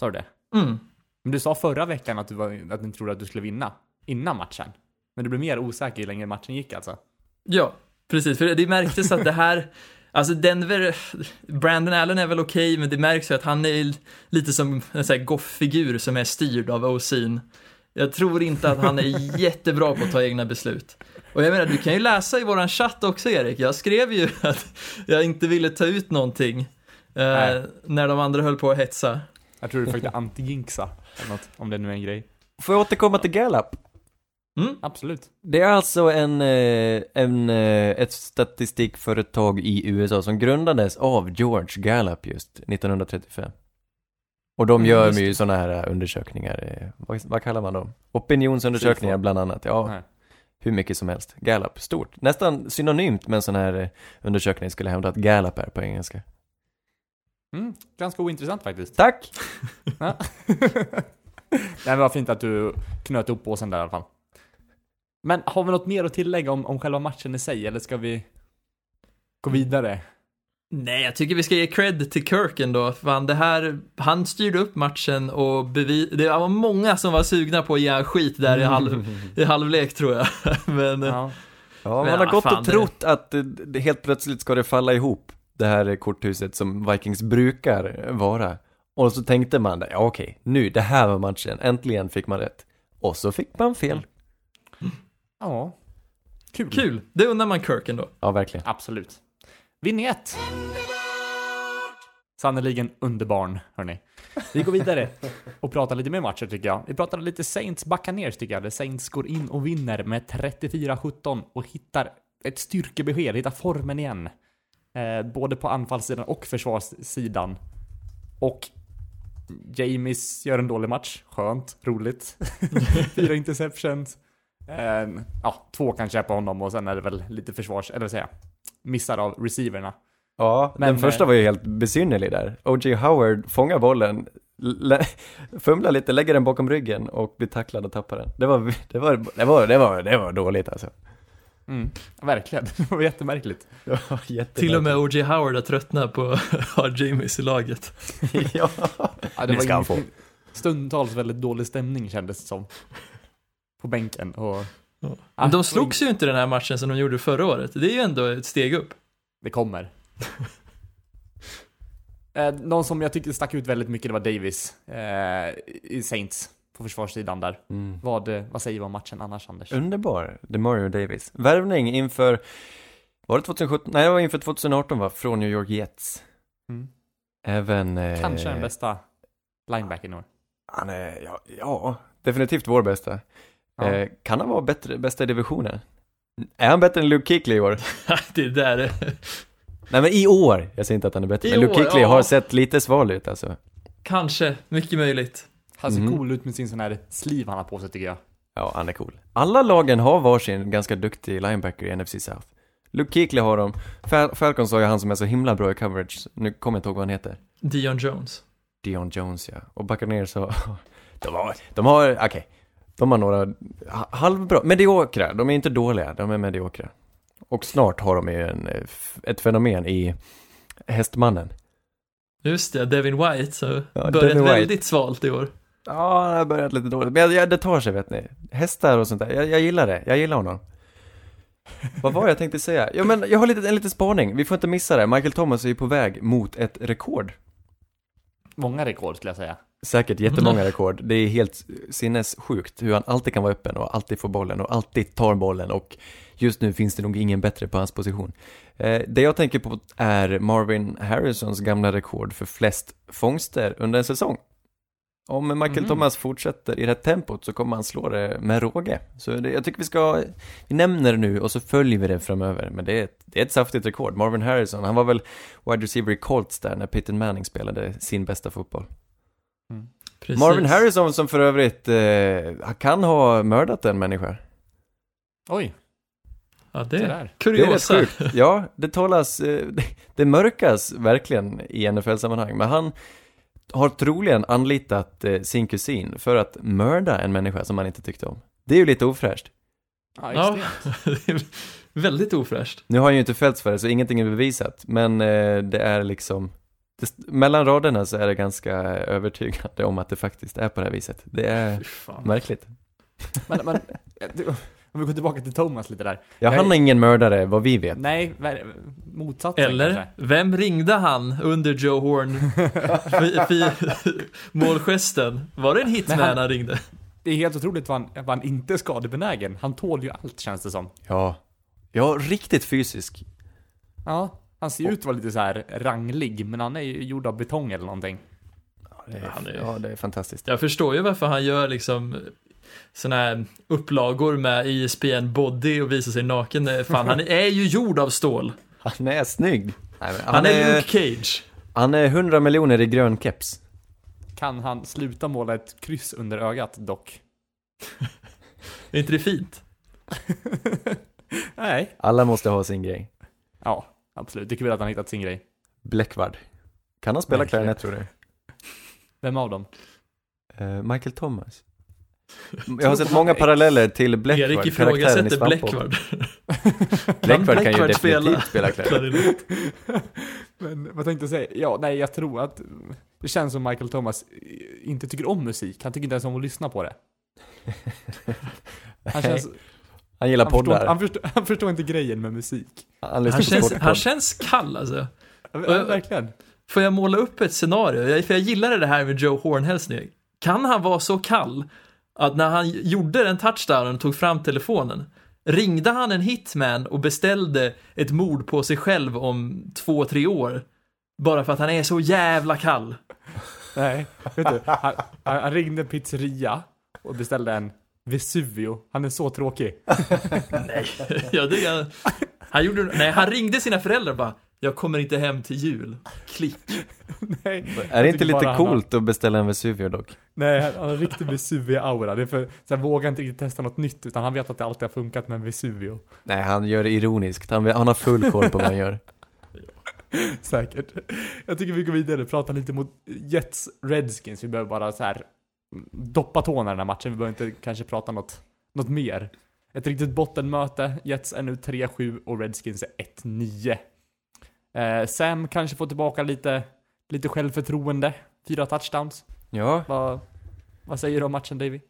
Sa du det? Mm. Men du sa förra veckan att du, var, att ni trodde att du skulle vinna. Innan matchen. Men du blev mer osäker ju längre matchen gick alltså. Ja, precis. För det märktes att det här, (laughs) alltså Denver, Brandon Allen är väl okej, men det märks ju att han är lite som en sån här goff-figur som är styrd av OC'n. Jag tror inte att han är (laughs) jättebra på att ta egna beslut. Och jag menar, du kan ju läsa i våran chatt också Erik, jag skrev ju (laughs) att jag inte ville ta ut någonting eh, när de andra höll på att hetsa. Jag tror du försökte (laughs) anti-jinxa. Eller något, om det nu är en grej. Får jag återkomma till Gallup? Mm. Absolut. Det är alltså en, eh, en, eh, ett statistikföretag i USA som grundades av George Gallup just 1935. Och de Mm, gör ju sådana här eh, undersökningar, vad, vad kallar man dem? Opinionsundersökningar bland annat, ja. Nej. Hur mycket som helst. Gallup, stort. Nästan synonymt med en sån här eh, undersökning skulle jag hävda att Gallup är på engelska. Mm, ganska ointressant faktiskt. Tack! (laughs) (laughs) Nej men vad fint att du knöt upp påsen där i alla fall. Men har vi något mer att tillägga om, om själva matchen i sig, eller ska vi gå vidare? Nej, jag tycker vi ska ge cred till Kirk ändå. Fan, det här, han styrde upp matchen och bevis, det var många som var sugna på att ge han skit där i, halv, (laughs) i halvlek tror jag. (laughs) Men, Ja. Ja, man Men har vad gått fan, och det- trott att det, det helt plötsligt ska det falla ihop, det här korthuset som Vikings brukar vara. Och så tänkte man, ja okej, nu, det här var matchen, äntligen fick man rätt. Och så fick man fel. ja. Kul. kul, det undrar man Kirk ändå. Ja, verkligen. Absolut. Vinjett! Sannerligen underbarn, hörni. Vi går vidare och pratar lite mer matcher tycker jag. Vi pratar lite Saints Buccaneers tycker jag. Där Saints går in och vinner med 34-17 och hittar ett styrkebesked, hittar formen igen. Eh, både på anfallssidan och försvarssidan. Och Jamies gör en dålig match. Skönt, roligt. (laughs) Fyra interceptions. Eh, ja, två kanske är på honom och sen är det väl lite försvars, eller vad säger jag, missar av receiverna. Ja, Men, den första eh, var ju helt besynnerlig där. O.J. Howard fångar bollen, (laughs) fumlar lite, lägger den bakom ryggen och blir tacklad och tappar den. Det var, (laughs) det var, det var, det var, det var dåligt alltså. Mm, verkligen, (laughs) det var jättemärkligt. Det var jättemärkligt. Till och med O.J. Howard har tröttnat på att ha Jamies i laget. ja. Ja, Det ska han få. stundtals väldigt dålig stämning kändes det som. På bänken och... Ja. Men de slogs ju inte den här matchen som de gjorde förra året. Det är ju ändå ett steg upp. Det kommer. (laughs) eh, någon som jag tycker stack ut väldigt mycket, det var Davis. Eh, I Saints. På försvarssidan där. Mm. Vad, eh, vad säger vi om matchen annars, Anders? Underbar, DeMario Davis. Värvning inför, var det 2017? Nej, det var inför 2018 va? Från New York Jets. Mm. Även... Eh, Kanske den bästa linebacken i år. Han är, ja, ja, definitivt vår bästa. Ja. Eh, kan han vara bättre, bästa i divisionen? Är han bättre än Luke Kuechly i år? (laughs) det där är... Nej men i år! Jag säger inte att han är bättre, I men Luke Kuechly ja. har sett lite sval ut alltså. Kanske, mycket möjligt. Han ser Mhm. cool ut med sin sån här sleeve han har på sig tycker jag. Ja, han är cool. Alla lagen har varsin ganska duktig linebacker i NFC South. Luke Kuechly har de, Fal- Falcons har ju han som är så himla bra i coverage, nu kommer jag inte ihåg vad han heter. Dion Jones. Dion Jones ja. Och Buccaneers har, (laughs) de har, de har, okej. De har några ha- halvbra, mediokra, de är inte dåliga, de är mediokra. Och snart har de ju en, eh, ett fenomen i Hästmannen. Just det, Devin White. Så Ja, börjat Devin White. väldigt svalt i år. Ja, han har börjat lite dåligt, men jag, jag, det tar sig vet ni. Hästar och sånt där, jag, jag gillar det, jag gillar honom. Vad var det jag tänkte säga? Ja men jag har lite, en liten spaning, vi får inte missa det. Michael Thomas är ju på väg mot ett rekord. Många rekord skulle jag säga. Säkert jättemånga rekord. Det är helt sinnessjukt hur han alltid kan vara öppen och alltid får bollen och alltid tar bollen och just nu finns det nog ingen bättre på hans position. Eh, det jag tänker på är Marvin Harrisons gamla rekord för flest fångster under en säsong. Om Michael Mhm. Thomas fortsätter i det här tempot så kommer han slå det med råge. Så det, jag tycker vi ska, vi nämner det nu och så följer vi det framöver. Men det är, ett, det är ett saftigt rekord. Marvin Harrison, han var väl wide receiver i Colts där när Peyton Manning spelade sin bästa fotboll. Precis. Marvin Harrison som för övrigt eh, han kan ha mördat en människa. Oj, Ja, det det är där. Det är rätt kuriosa. sjukt. Ja, det talas, eh, det, det mörkas verkligen i NFL-sammanhang, men han har troligen anlitat eh, sin kusin för att mörda en människa som han inte tyckte om. Det är ju lite ofräscht. ja, Ja, (laughs) det är väldigt ofräscht. Nu har han ju inte fällts för det, så ingenting är bevisat, men eh, det är liksom det, mellan raderna så är det ganska övertygande om att det faktiskt är på det här viset. Det är märkligt. Men, men, (laughs) om vi går tillbaka till Thomas lite där. Ja, han är ingen mördare, vad vi vet. Nej, motsatsen Eller, kanske. vem ringde han under Joe Horn (laughs) målgesten? Var det en hitman han... han- ringde? Det är helt otroligt vad han, vad han inte är skadebenägen. Han tål ju allt känns det som. Ja. Ja, riktigt fysisk. Ja, han ser ut att vara lite så här ranglig, men han är ju gjord av betong eller någonting. Ja, det är, Han är- ja, det är fantastiskt. Jag förstår ju varför han gör liksom såna här upplagor med ISBN body och visar sig naken. Fan, han är ju gjord av stål. Han är snygg. Nej, men Han, är Luke Cage. Han är 100 miljoner i grön keps. Kan han sluta måla ett kryss under ögat dock? (laughs) Är inte det fint? (laughs) Nej. Alla måste ha sin grej. Ja, absolut. Det är kul att han hittat sin grej. Bläckvard. Kan han spela klarinett tror du? Vem av dem? Eh, Michael Thomas. Jag har sett många paralleller till Bläckvard, Erik i ifrågasätter Svampbob. Bläckvard. (laughs) Bläckvard kan ju definitivt spela spela klarinett. (laughs) Men vad tänkte jag säga? Ja, nej, jag tror att det känns som Michael Thomas inte tycker om musik. Han tycker inte ens om att lyssna på det. Han, känns, (laughs) Han gillar han, förstår, poddar. han, förstår, han förstår inte grejen med musik. Han Han känns, han känns kall alltså. Ja, jag- Verkligen. Får jag måla upp ett scenario? Jag- För jag gillade det här med Joe Horn-hälsning. Kan han vara så kall att när han gjorde den touchdownen och tog fram telefonen, ringde han en hitman och beställde ett mord på sig själv om två, tre år? Bara för att han är så jävla kall. Nej, vet du. Han, han han ringde en pizzeria och beställde en Vesuvio. Han är så tråkig. Nej, (laughs) ja, det är, han gjorde, nej, han ringde sina föräldrar och bara, jag kommer inte hem till jul. Klick. Nej, Är det inte lite han har- coolt att beställa en Vesuvio dock? nej han har riktig Vesuvio-aura. Det är för, vågar han inte riktigt testa något nytt, utan han vet att det alltid har funkat med en Vesuvio. Nej, han gör det ironiskt. Han, han har full koll på vad han gör. (laughs) Säkert. Jag tycker vi går vidare och pratar lite mot Jets Redskins. Vi behöver bara så här doppa tårna i den här matchen. Vi behöver inte kanske prata något, något mer. Ett riktigt bottenmöte. Jets är nu 3-7 och Redskins är 1-9. Eh, Sam kanske får tillbaka lite, lite självförtroende. Fyra touchdowns. Ja, Vad, Vad säger du om matchen Davy?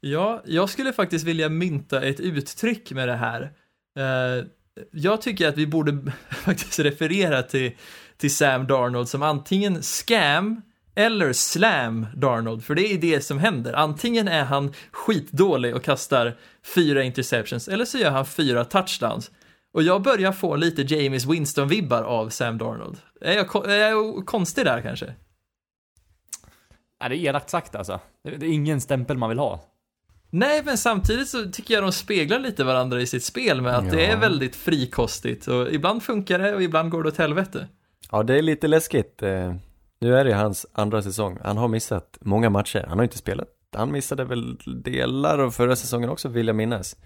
Ja, jag skulle faktiskt vilja mynta ett uttryck med det här. Eh, jag tycker att vi borde (laughs) faktiskt referera till, till Sam Darnold som antingen scam eller slam Darnold, för det är det som händer. Antingen är han skitdålig och kastar fyra interceptions, eller så gör han fyra touchdowns. Och jag börjar få lite James Winston-vibbar av Sam Darnold. Är jag, är jag konstig där kanske? Nej, det är elakt sagt alltså. Det, det är ingen stämpel man vill ha. Nej, men samtidigt så tycker jag de speglar lite varandra i sitt spel med att det Ja. är väldigt frikostigt och ibland funkar det och ibland går det åt helvete. Ja, det är lite läskigt. Nu är det hans andra säsong. Han har missat många matcher. Han har inte spelat. Han missade väl delar av förra säsongen också, vill jag minnas.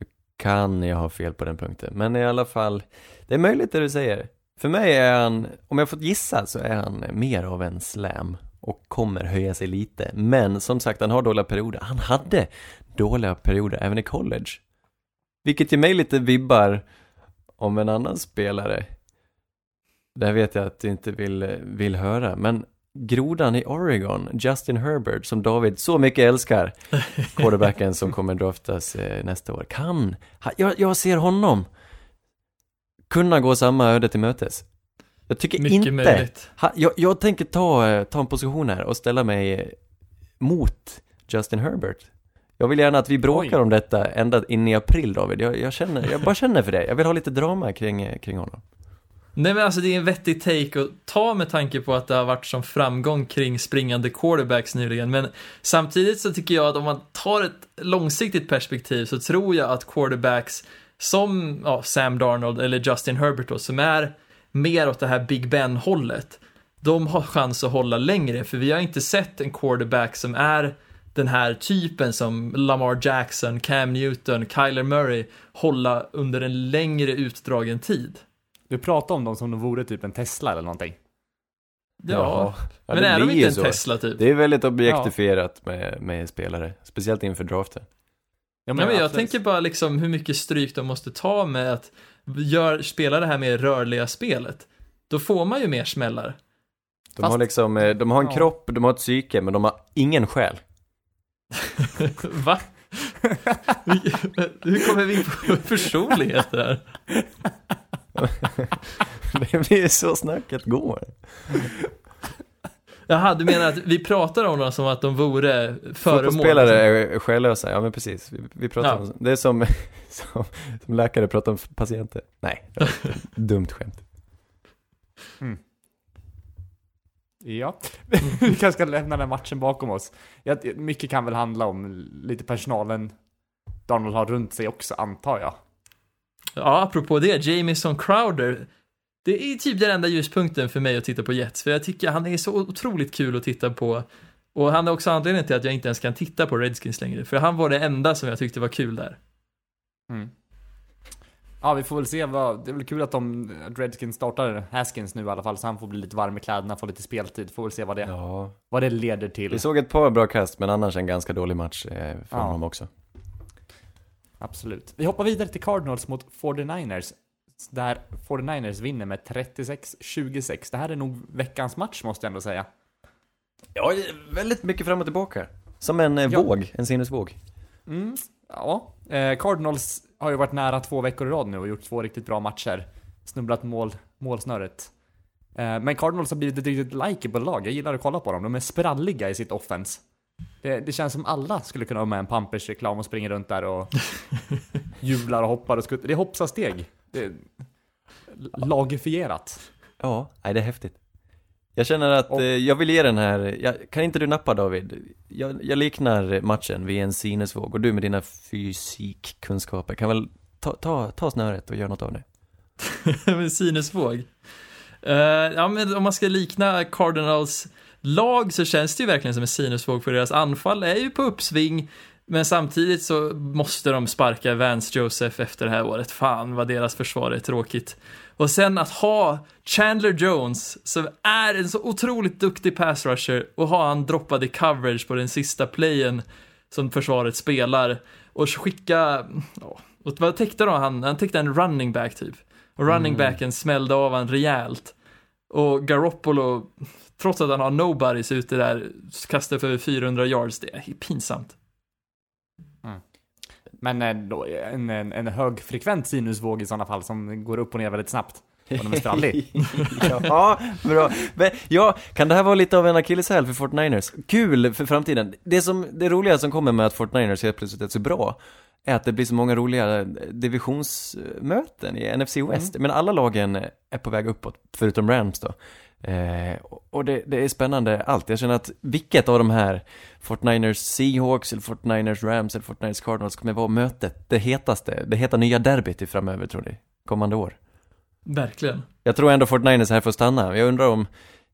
Nu Kan jag ha fel på den punkten, men i alla fall, det är möjligt det du säger. För mig är han, om jag fått gissa, så är han mer av en slam och kommer höja sig lite. Men som sagt, han har dåliga perioder. Han hade dåliga perioder även i college. Vilket ger mig lite vibbar om en annan spelare. Det här vet jag att du inte vill, vill höra, men grodan i Oregon, Justin Herbert, som David så mycket älskar, (laughs) quarterbacken som kommer draftas eh, nästa år, kan, jag, jag ser honom kunna gå samma öde till mötes. Jag tycker Mycket inte, möjligt. jag, jag tänker ta, eh, ta en position här och ställa mig eh, mot Justin Herbert. Jag vill gärna att vi bråkar Oj. om detta ända in i april David. Jag, jag känner, jag bara känner för det. Jag vill ha lite drama kring, kring honom. Nej men alltså det är en vettig take att ta med tanke på att det har varit som framgång kring springande quarterbacks nyligen. Men samtidigt så tycker jag att om man tar ett långsiktigt perspektiv så tror jag att quarterbacks som ja, Sam Darnold eller Justin Herbert då, som är mer åt det här Big Ben-hållet, de har chans att hålla längre. För vi har inte sett en quarterback som är den här typen som Lamar Jackson, Cam Newton, Kyler Murray hålla under en längre utdragen tid. Du pratar om dem som om de vore typ en Tesla eller någonting. Ja, Ja, men är de inte en så. Tesla typ? Det är väldigt objektifierat med, med spelare, speciellt inför draften. Ja, Nej, men jag tänker bara liksom hur mycket stryk de måste ta med att gör, spela det här med rörliga spelet. Då får man ju mer smällar. De Fast- har liksom, eh, de har en Ja. kropp, de har ett psyke, men de har ingen själ. (laughs) Va? (laughs) hur kommer vi in på personligheter här? (laughs) (laughs) Det blir så snacket går. Jaha, du menar att vi pratar om dem som att de vore föremål? Fotbollsspelare är själlösa, ja men precis. Vi, vi pratar Ja. om, det är som, (laughs) som, som läkare pratar om patienter. Nej, (laughs) dumt skämt. Ja, vi kanske ska lämna den matchen bakom oss. Ja, mycket kan väl handla om lite personalen Donald har runt sig också, antar jag. Ja, apropå det, Jamison Crowder. Det är typ den enda ljuspunkten för mig att titta på Jets, för jag tycker han är så otroligt kul att titta på. Och han är också anledningen till att jag inte ens kan titta på Redskins längre, för han var det enda som jag tyckte var kul där. Mm. Ja, vi får väl se vad, det är väl kul att de, att Redskins startar Haskins nu i alla fall, så han får bli lite varm i kläderna, få lite speltid, får väl se vad det, Ja. vad det leder till. Vi såg ett par bra kast, men annars en ganska dålig match eh, för Ja. honom också. Absolut. Vi hoppar vidare till Cardinals mot 49ers. Där 49ers vinner med 36-26. Det här är nog veckans match måste jag ändå säga. Ja, väldigt mycket fram och tillbaka. Som en eh, Ja. våg, en sinnesvåg. Mm, ja. Eh, Cardinals har ju varit nära två veckor i rad nu och gjort två riktigt bra matcher. Snubblat mål, målsnöret. Eh, men Cardinals har blivit ett riktigt likeable lag. Jag gillar att kolla på dem. De är spralliga i sitt offense. Det, det känns som alla skulle kunna ha med en Pampers-reklam och springa runt där och (laughs) jublar och hoppar och skuttar. Det är hoppsasteg. Det är lagifierat. Ja, nej det är häftigt. Jag känner att Och- eh, jag vill ge den här, jag, kan inte du nappa David? Jag, jag liknar matchen vid en sinnesvåg och du med dina fysikkunskaper kan väl ta, ta, ta snöret och göra något av det? (laughs) med sinnesvåg. Eh, ja, men om man ska likna Cardinals lag så känns det ju verkligen som en sinusvåg för deras anfall är ju på uppsving. Men samtidigt så måste de sparka Vance Joseph efter det här året. Fan vad deras försvar är tråkigt. Och sen att ha Chandler Jones, som är en så otroligt duktig pass rusher, och ha han droppad i coverage på den sista playen som försvaret spelar. Och skicka, ja, och vad täckte då han? Han täckte en running back typ. Och running backen smällde av han rejält. Och Garoppolo, trots att han har nobodies ute där, kastar för 400 yards. Det är pinsamt. Men eh, då, en, en, en högfrekvent sinusvåg i sådana fall som går upp och ner väldigt snabbt. Och de är sprallig. (laughs) ja, bra. Men, ja, kan det här vara lite av en akilleshäl för 49ers? Kul för framtiden. Det, som, det roliga som kommer med att 49ers helt plötsligt är så bra är att det blir så många roliga divisionsmöten i NFC West. Men alla lagen är på väg uppåt, förutom Rams då. Eh, och det, det, är spännande allt. Jag känner att vilket av de här 49ers Seahawks, eller 49ers Rams eller 49ers Cardinals kommer vara mötet, det hetaste, det heta nya derbyt i framöver tror ni? Kommande år. Verkligen. Jag tror ändå 49ers här får stanna. Jag undrar om,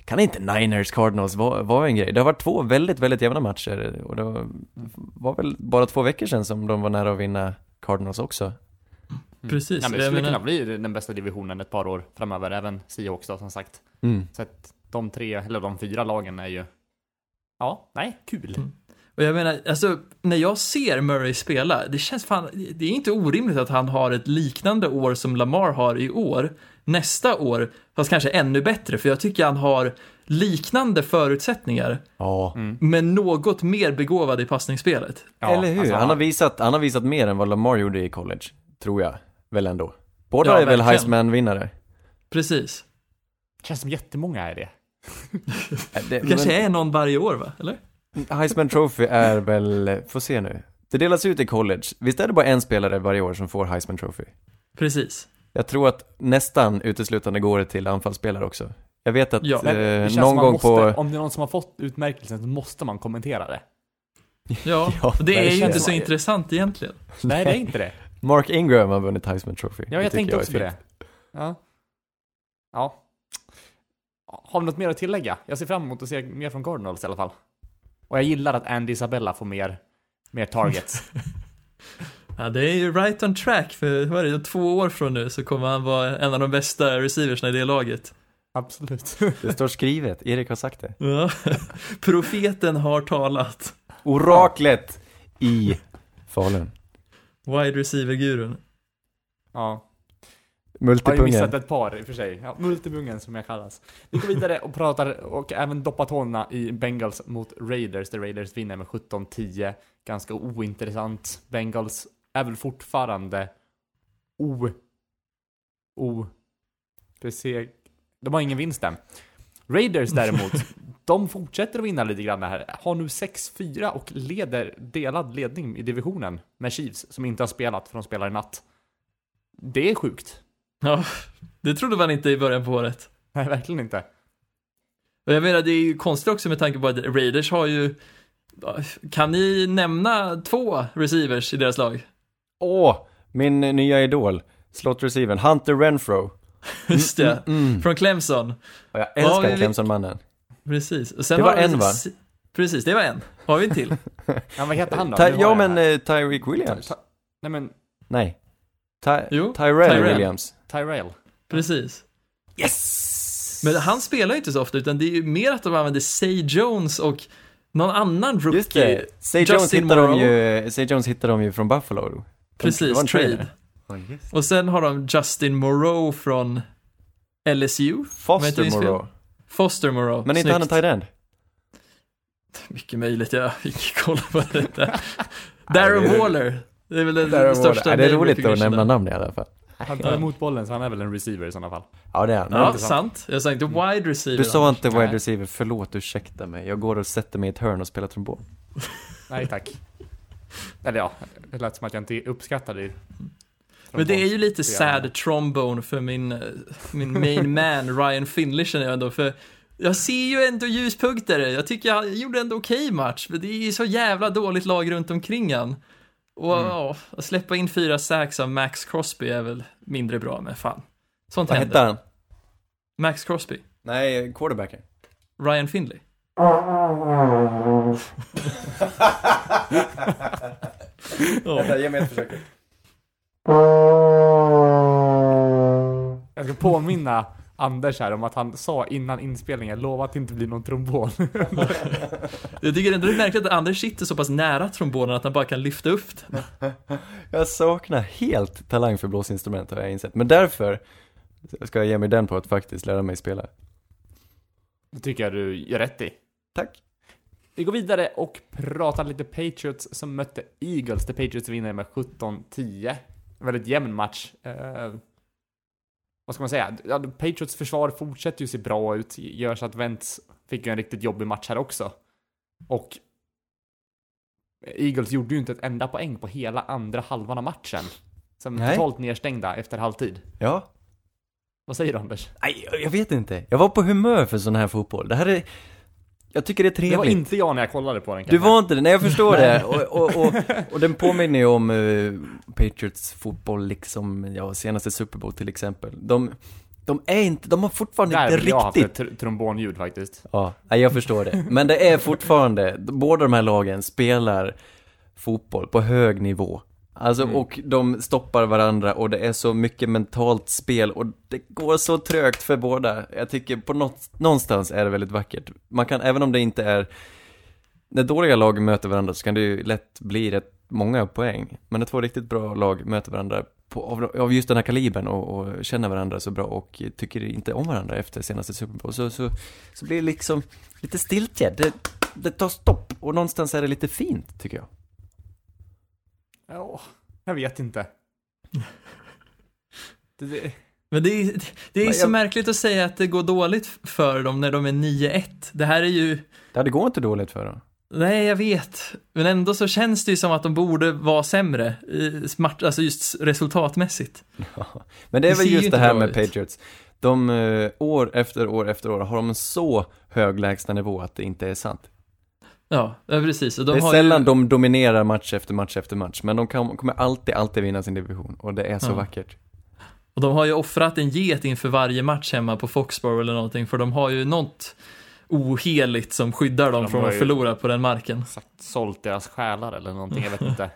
kan inte Niners Cardinals vara, vara en grej? Det har varit två väldigt, väldigt jämna matcher och det var, var väl bara två veckor sedan som de var nära att vinna Cardinals också. Precis. Ja, men det skulle kunna bli den bästa divisionen ett par år framöver, även Seahawks då som sagt. Mm. Så att de tre, eller de fyra lagen är ju, ja, nej, kul. Mm. Och jag menar, alltså, när jag ser Murray spela, det känns fan, det är inte orimligt att han har ett liknande år som Lamar har i år, nästa år, fast kanske ännu bättre, för jag tycker han har liknande förutsättningar, Ja. men något mer begåvad i passningsspelet. Ja, Eller hur? alltså, han, har visat, han har visat mer än vad Lamar gjorde i college, tror jag. Väl ändå. Båda Ja, är väl. Heisman-vinnare? Precis. Känns som jättemånga är det. (laughs) Det kanske är någon varje år, va? Eller? Heisman Trophy är väl, får se nu. Det delas ut i college. Visst är det bara en spelare varje år som får Heisman Trophy? Precis. Jag tror att nästan uteslutande går det till anfallsspelare också. Jag vet att Ja, det eh, någon gång måste, på... Om det är någon som har fått utmärkelsen så måste man kommentera det. Ja, (laughs) Ja, och det är ju inte så intressant egentligen. Nej, det är inte det. Mark Ingram har vunnit Heisman Trophy. Ja, jag tycker tänkte är också på det. Ja. Ja. Har vi något mer att tillägga? Jag ser fram emot att se mer från Cardinals i alla fall. Och jag gillar att Andy Isabella får mer, mer targets. (laughs) Ja, det är ju right on track, för vad är det, två år från nu så kommer han vara en av de bästa receiversna i det laget. Absolut. (laughs) Det står skrivet, Erik har sagt det. Ja. (laughs) Profeten har talat. Oraklet i Falun. Wide receiver-gurun. Ja. Har ju Multipungen. missat ett par i och för sig. Ja, multibungen som jag kallas. Vi går vidare och pratar och även doppar tårna i Bengals mot Raiders, där Raiders vinner med 17-10. Ganska ointressant. Bengals är väl fortfarande o... o... beseg... De har ingen vinst än. Raiders däremot, (laughs) de fortsätter att vinna lite grann här. Har nu 6-4 och leder delad ledning i divisionen med Chiefs som inte har spelat för de spelar i natt. Det är sjukt. Ja, det trodde man inte i början på året. Nej, verkligen inte. Och jag menar, det är ju konstigt också med tanke på att Raiders har ju... Kan ni nämna två receivers i deras lag? Åh, min nya idol. Slot receivern, Hunter Renfro. Just det, Mm. från Clemson. Och jag Ja, älskar vi- Clemson-mannen. Precis. Och sen Det var en, va? Precis, det var en. Har vi en till? (laughs) Ja, vad heter han då? Ty- ja men eh, Tyreek Williams. Ty- Nej men, Nej. Ty- Jo, Tyrell, Tyrell. Williams. Tyrell. Precis. Yes! Men han spelar ju inte så ofta, utan det är ju mer att de använder Say Jones och någon annan rookie. Just det. Say Jones, hittar de ju, Say Jones hittar de ju från Buffalo. Precis, trade. trade. Och sen har de Justin Moreau från LSU. Foster. Moreau. Foster Moreau. Men inte han en tight end? Mycket möjligt, jag fick kolla på detta. Darren är- Waller. Det är väl den Darren största Waller. Ja, det är roligt att nämna namn i alla fall. Han tar emot bollen så han är väl en receiver i sådana fall. Ja, det är han. Ja, sant. sant. Jag sa inte wide receiver. Du sa inte wide receiver, förlåt, ursäkta mig. Jag går och sätter mig i ett hörn och spelar trombon. (laughs) Nej tack. Eller ja, det lät som att jag inte uppskattade det. Men det är ju lite sad trombone för min, eh, min main (laughs) man Ryan Finley känner jag ändå, för jag ser ju ändå ljuspunkter. Jag tycker han gjorde ändå okej match, men det är ju så jävla dåligt lag runt omkring han. Och Mm. ja, att släppa in fyra sacks av Max Crosby är väl mindre bra, men fan. Sånt Vad händer. hette han? Max Crosby. Nej, quarterbacken. Ryan Finley. Ja. (laughs) ge mig ett försök. (laughs) Jag ska påminna Anders här om att han sa innan inspelningen, lova att det inte blir någon trombon. (laughs) Jag tycker ändå det är märkligt att Anders sitter så pass nära trombonen att han bara kan lyfta upp den. (laughs) Jag saknar helt talang för blåsinstrument har jag insett. Men därför ska jag ge mig den på att faktiskt lära mig spela. Det tycker jag du gör rätt i. Tack. Vi går vidare och pratar lite Patriots som mötte Eagles, där Patriots vinner med 17-10. En väldigt jämn match. Vad ska man säga? Ja, Patriots försvar fortsätter ju se bra ut, gör så att Wentz fick ju en riktigt jobbig match här också. Och Eagles gjorde ju inte ett enda poäng på hela andra halvan av matchen. Som Nej. totalt nedstängda efter halvtid. Ja. Vad säger du Anders? Nej, jag vet inte. Jag var på humör för sån här fotboll. Det här är... Jag tycker det är trevligt. Det var inte jag när jag kollade på den Du kanske. var inte det, nej jag förstår det. Och, och, och, (laughs) och den påminner ju om eh, Patriots fotboll liksom, ja, senaste Super Bowl till exempel. De, de är inte, de har fortfarande Där inte vill jag haft riktigt... ett tr- trombonljud faktiskt. Ja, nej, jag förstår det. Men det är fortfarande, båda de här lagen spelar fotboll på hög nivå. Alltså, Mm. och de stoppar varandra och det är så mycket mentalt spel och det går så trögt för båda. Jag tycker på något, någonstans är det väldigt vackert. Man kan, även om det inte är, när dåliga lag möter varandra så kan det ju lätt bli rätt många poäng. Men när två riktigt bra lag möter varandra på, av, av just den här kalibern och, och känner varandra så bra och tycker inte om varandra efter senaste Super Bowl så, så, så blir det liksom lite stiltje. Det, det tar stopp och någonstans är det lite fint tycker jag. Ja, jag vet inte. (laughs) Det, det, Men det är, det är Men så jag- märkligt att säga att det går dåligt för dem när de är 9-1. Det här är ju, Ja, det går inte dåligt för dem. nej jag vet, men ändå så känns det ju som att de borde vara sämre, smart, alltså just resultatmässigt. Men det är Det väl just det här med ut. Patriots. De, eh, år efter år efter år har de en så hög lägstanivå att det inte är sant. Ja, precis. Och de det är har sällan ju, de dominerar match efter match efter match, men de kan, kommer alltid, alltid vinna sin division och det är så Ja. vackert. och de har ju offrat en get inför varje match hemma på Foxborough eller någonting, för de har ju något oheligt som skyddar dem De från att förlora på den marken. sagt sålt deras själar eller någonting, jag vet inte.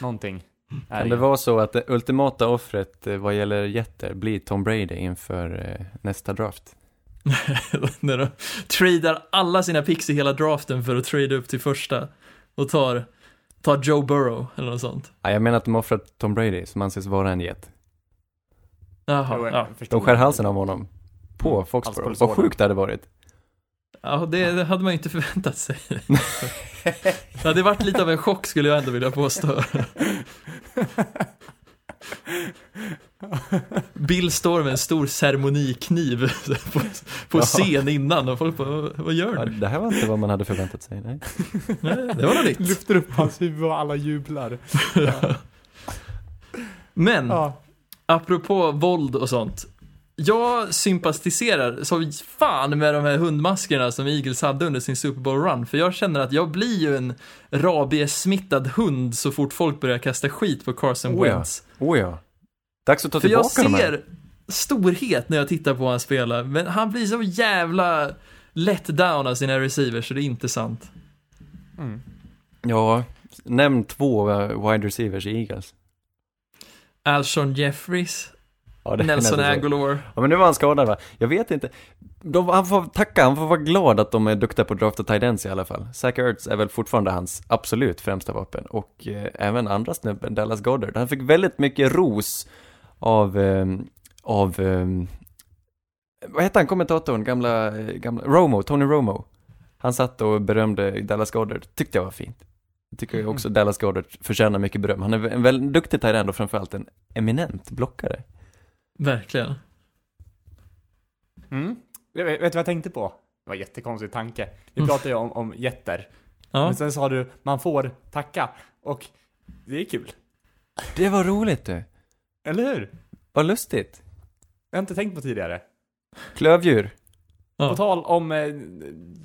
Någonting. Kan det vara så att det ultimata offret eh, vad gäller jätter blir Tom Brady inför eh, nästa draft? (laughs) när de tradar alla sina picks i hela draften för att trada upp till första och tar, tar Joe Burrow eller något sånt. Ja, jag menar att de har offrat Tom Brady som anses vara en get. Jaha, ja. De skär halsen av honom på Mm, Foxborough. Vad sjukt det hade varit. ja det, det hade man ju inte förväntat sig. (laughs) det hade varit lite av en chock skulle jag ändå vilja påstå. (laughs) Bill står med en stor ceremonikniv på, på Ja. scen innan och folk bara, "Vad- gör Ja, du? det här var inte vad man hade förväntat sig, nej. Nej, det var något nytt. Lyfter upp hans huvud och alla jublar. (laughs) Men, Ja. apropå våld och sånt. Jag sympatiserar så fan med de här hundmaskerna som Eagles hade under sin Super Bowl run. För jag känner att jag blir ju en rabiessmittad hund så fort folk börjar kasta skit på Carson Oh ja. Wentz. Oh ja. Dags att ta För jag tillbaka de här. ser storhet när jag tittar på han spela, men han blir så jävla let down av sina receivers så det är inte sant. Mm. Ja, nämn två wide receivers i Eagles. Alshon Jeffries, Ja, Nelson. Aguilar. Ja, men nu var han skadad va? Jag vet inte. De, han får tacka, han får vara glad att de är duktiga på att drafta tight ends i alla fall. Zach Ertz är väl fortfarande hans absolut främsta vapen. Och eh, även andra snubben, Dallas Goddard. Han fick väldigt mycket ros av, eh, av, eh, vad heter han, kommentatorn, gamla, eh, gamla, Romo, Tony Romo. Han satt och berömde Dallas Goddard, tyckte jag var fint. Jag tycker ju också Dallas Goddard förtjänar mycket beröm. Han är en väldigt duktig tight end och framförallt en eminent blockare. Verkligen. Mm. Vet, vet du vad jag tänkte på? Det var en jättekonstig tanke. Vi pratade ju om, om jätter. Ja. Men sen sa du, man får tacka. Och det är kul. Det var roligt du. Eller hur? Vad lustigt. Jag har inte tänkt på tidigare. Klövdjur. Ja. På tal om eh,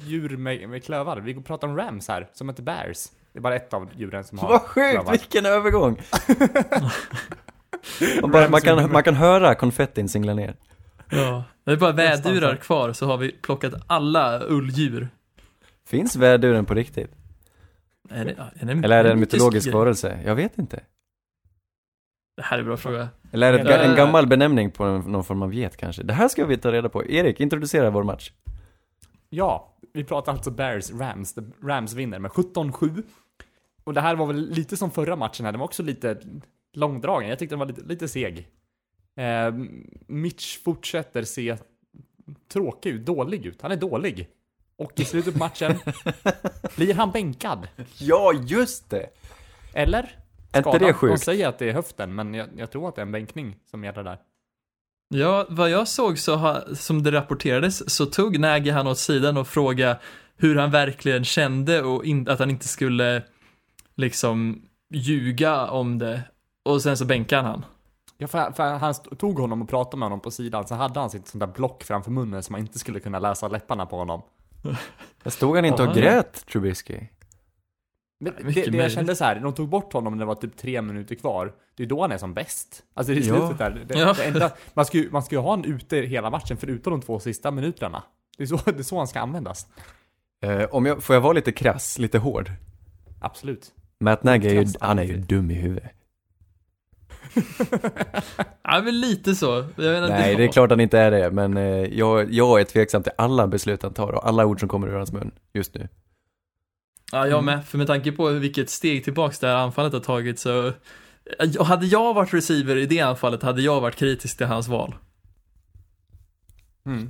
djur med, med klövar. Vi pratar om Rams här, som heter Bears. Det är bara ett av djuren som har Vad sjukt, klövar. vilken övergång! (laughs) (laughs) man, bara, man, kan, man kan höra konfettin singla ner. Ja, det är bara vädurar kvar så har vi plockat alla ulldjur. Finns väduren på riktigt? Är det, är det Eller är det en mytologisk varelse? Jag vet inte. Det här är en bra fråga. Eller är det en gammal benämning på någon form av get kanske? Det här ska vi ta reda på. Erik, introducera vår match. Ja, vi pratar alltså Bears Rams. The Rams vinner med 17-7. Och det här var väl lite som förra matchen här, den var också lite långdragen. Jag tyckte den var lite, lite seg. Eh, Mitch fortsätter se tråkig ut, dålig ut. Han är dålig. Och i slutet på matchen (laughs) blir han bänkad. Ja, just det! Eller? Är inte det De sjukt? säger att det är höften, men jag, jag tror att det är en bänkning som gäller där. Ja, vad jag såg så ha, som det rapporterades så tog Nagy han åt sidan och frågade hur han verkligen kände och in, att han inte skulle liksom ljuga om det. Och sen så bänkade han. Ja, för, för han tog honom och pratade med honom på sidan, så hade han sitt sånt där block framför munnen så man inte skulle kunna läsa läpparna på honom. (laughs) Stod han inte och Ja. grät, Trubisky? Men Ja, det, mycket det jag kände så här, de tog bort honom när det var typ tre minuter kvar. Det är då han är som bäst. Alltså i Ja. slutet där. Det, Ja. det enda, man, ska ju, man ska ju ha honom ute hela matchen förutom de två sista minuterna. Det är så, det är så han ska användas. Eh, om jag, får jag vara lite krass, lite hård? Absolut. Matt Nagy är ju, han är ju dum i huvudet. Ja, men lite så. Jag menar, Nej, det är klart han inte är det, men eh, jag, jag är tveksam till alla beslut han tar och alla ord som kommer ur hans mun just nu. Ja, jag med. För med tanke på vilket steg tillbaks det här anfallet har tagit så... Och hade jag varit receiver i det anfallet hade jag varit kritisk till hans val. Mm.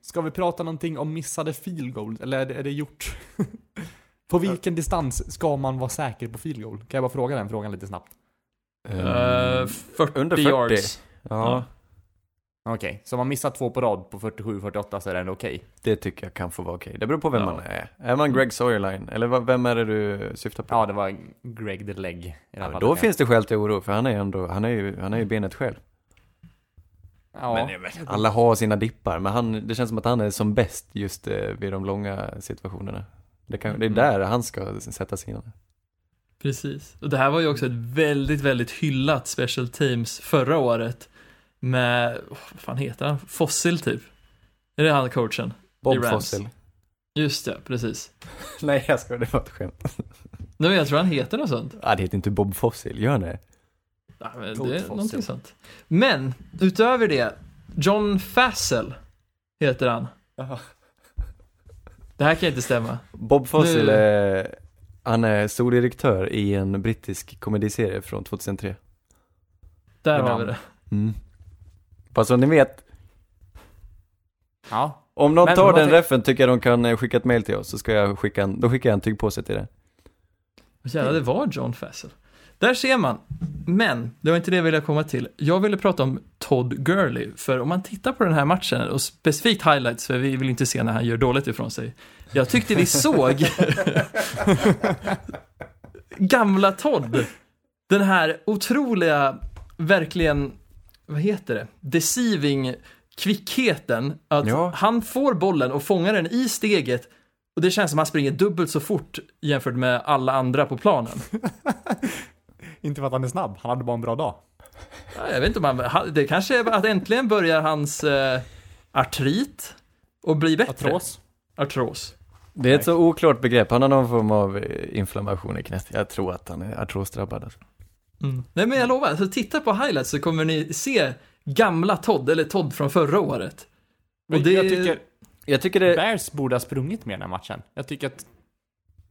Ska vi prata någonting om missade field goal? Eller är det, är det gjort? (laughs) på vilken distans ska man vara säker på field goal? Kan jag bara fråga den frågan lite snabbt? Um, Eh, 40, under 40. yards. ja, Okej, så om man missar två på rad på 47-48 så är det ändå okej? det tycker jag kan få vara okej. Det beror på vem Ja. man är. Är man Greg Sawyer-line? Eller vem är det du syftar på? Ja, det var Greg the Leg Ja, då ja. finns det skäl till oro, för han är ändå, han är ju, han är ju benet själv. Ja, Men alla har sina dippar, men han, det känns som att han är som bäst just eh, vid de långa situationerna. Det, kan, det är Mm. där han ska sätta sina. Precis. Och det här var ju också ett väldigt, väldigt hyllat special teams förra året. Med, oh, vad fan heter han? Fossil typ. Är det han coachen? Bob. Fossil. Just det, precis. (laughs) Nej, jag ska det var ett skämt. (laughs) Nej, men jag tror han heter något sånt. Ah, det heter inte Bob Fossil, gör han det? Ja, men Goat det är Fossil. någonting sånt. Men, utöver det, John Fassel heter han. Det här kan inte stämma. Bob Fossil Nu- är, han är stordirektör i en brittisk komediserie från 2003. Där har vi det. Mm. Bara så ni vet, Ja, om någon Men tar den tänk- reffen tycker jag de kan eh, skicka ett mail till oss, så ska jag skicka en, då skickar jag en tygpåse till det. Jävlar, det var John Fassel. Där ser man. Men, det var inte det jag ville komma till. Jag ville prata om Todd Gurley. För om man tittar på den här matchen, och specifikt highlights, för vi vill inte se när han gör dåligt ifrån sig. Jag tyckte vi såg (laughs) gamla Todd. Den här otroliga, verkligen, vad heter det? Deceiving kvickheten. Att Ja. han får bollen och fångar den i steget och det känns som att han springer dubbelt så fort jämfört med alla andra på planen. (laughs) inte för att han är snabb, han hade bara en bra dag. Ja, Jag vet inte om han, han- det kanske är att äntligen börjar hans eh, artrit och bli bättre. Artros. Artros. Det är ett så oklart begrepp, han har någon form av eh, inflammation i knät. Jag tror att han är artrosdrabbad. Alltså. Mm. Nej men jag lovar, alltså, titta på highlights så kommer ni se gamla Todd, eller Todd från förra året. Och det- Jag tycker Jag tycker det, Bears borde ha sprungit mer den här matchen. Jag tycker att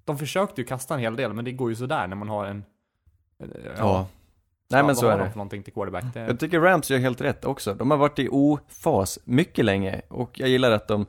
de försökte ju kasta en hel del, men det går ju sådär när man har en... ja. Nej men så är de det. för någonting till quarterback? Det, Jag tycker Rams gör helt rätt också. De har varit i ofas mycket länge och jag gillar att de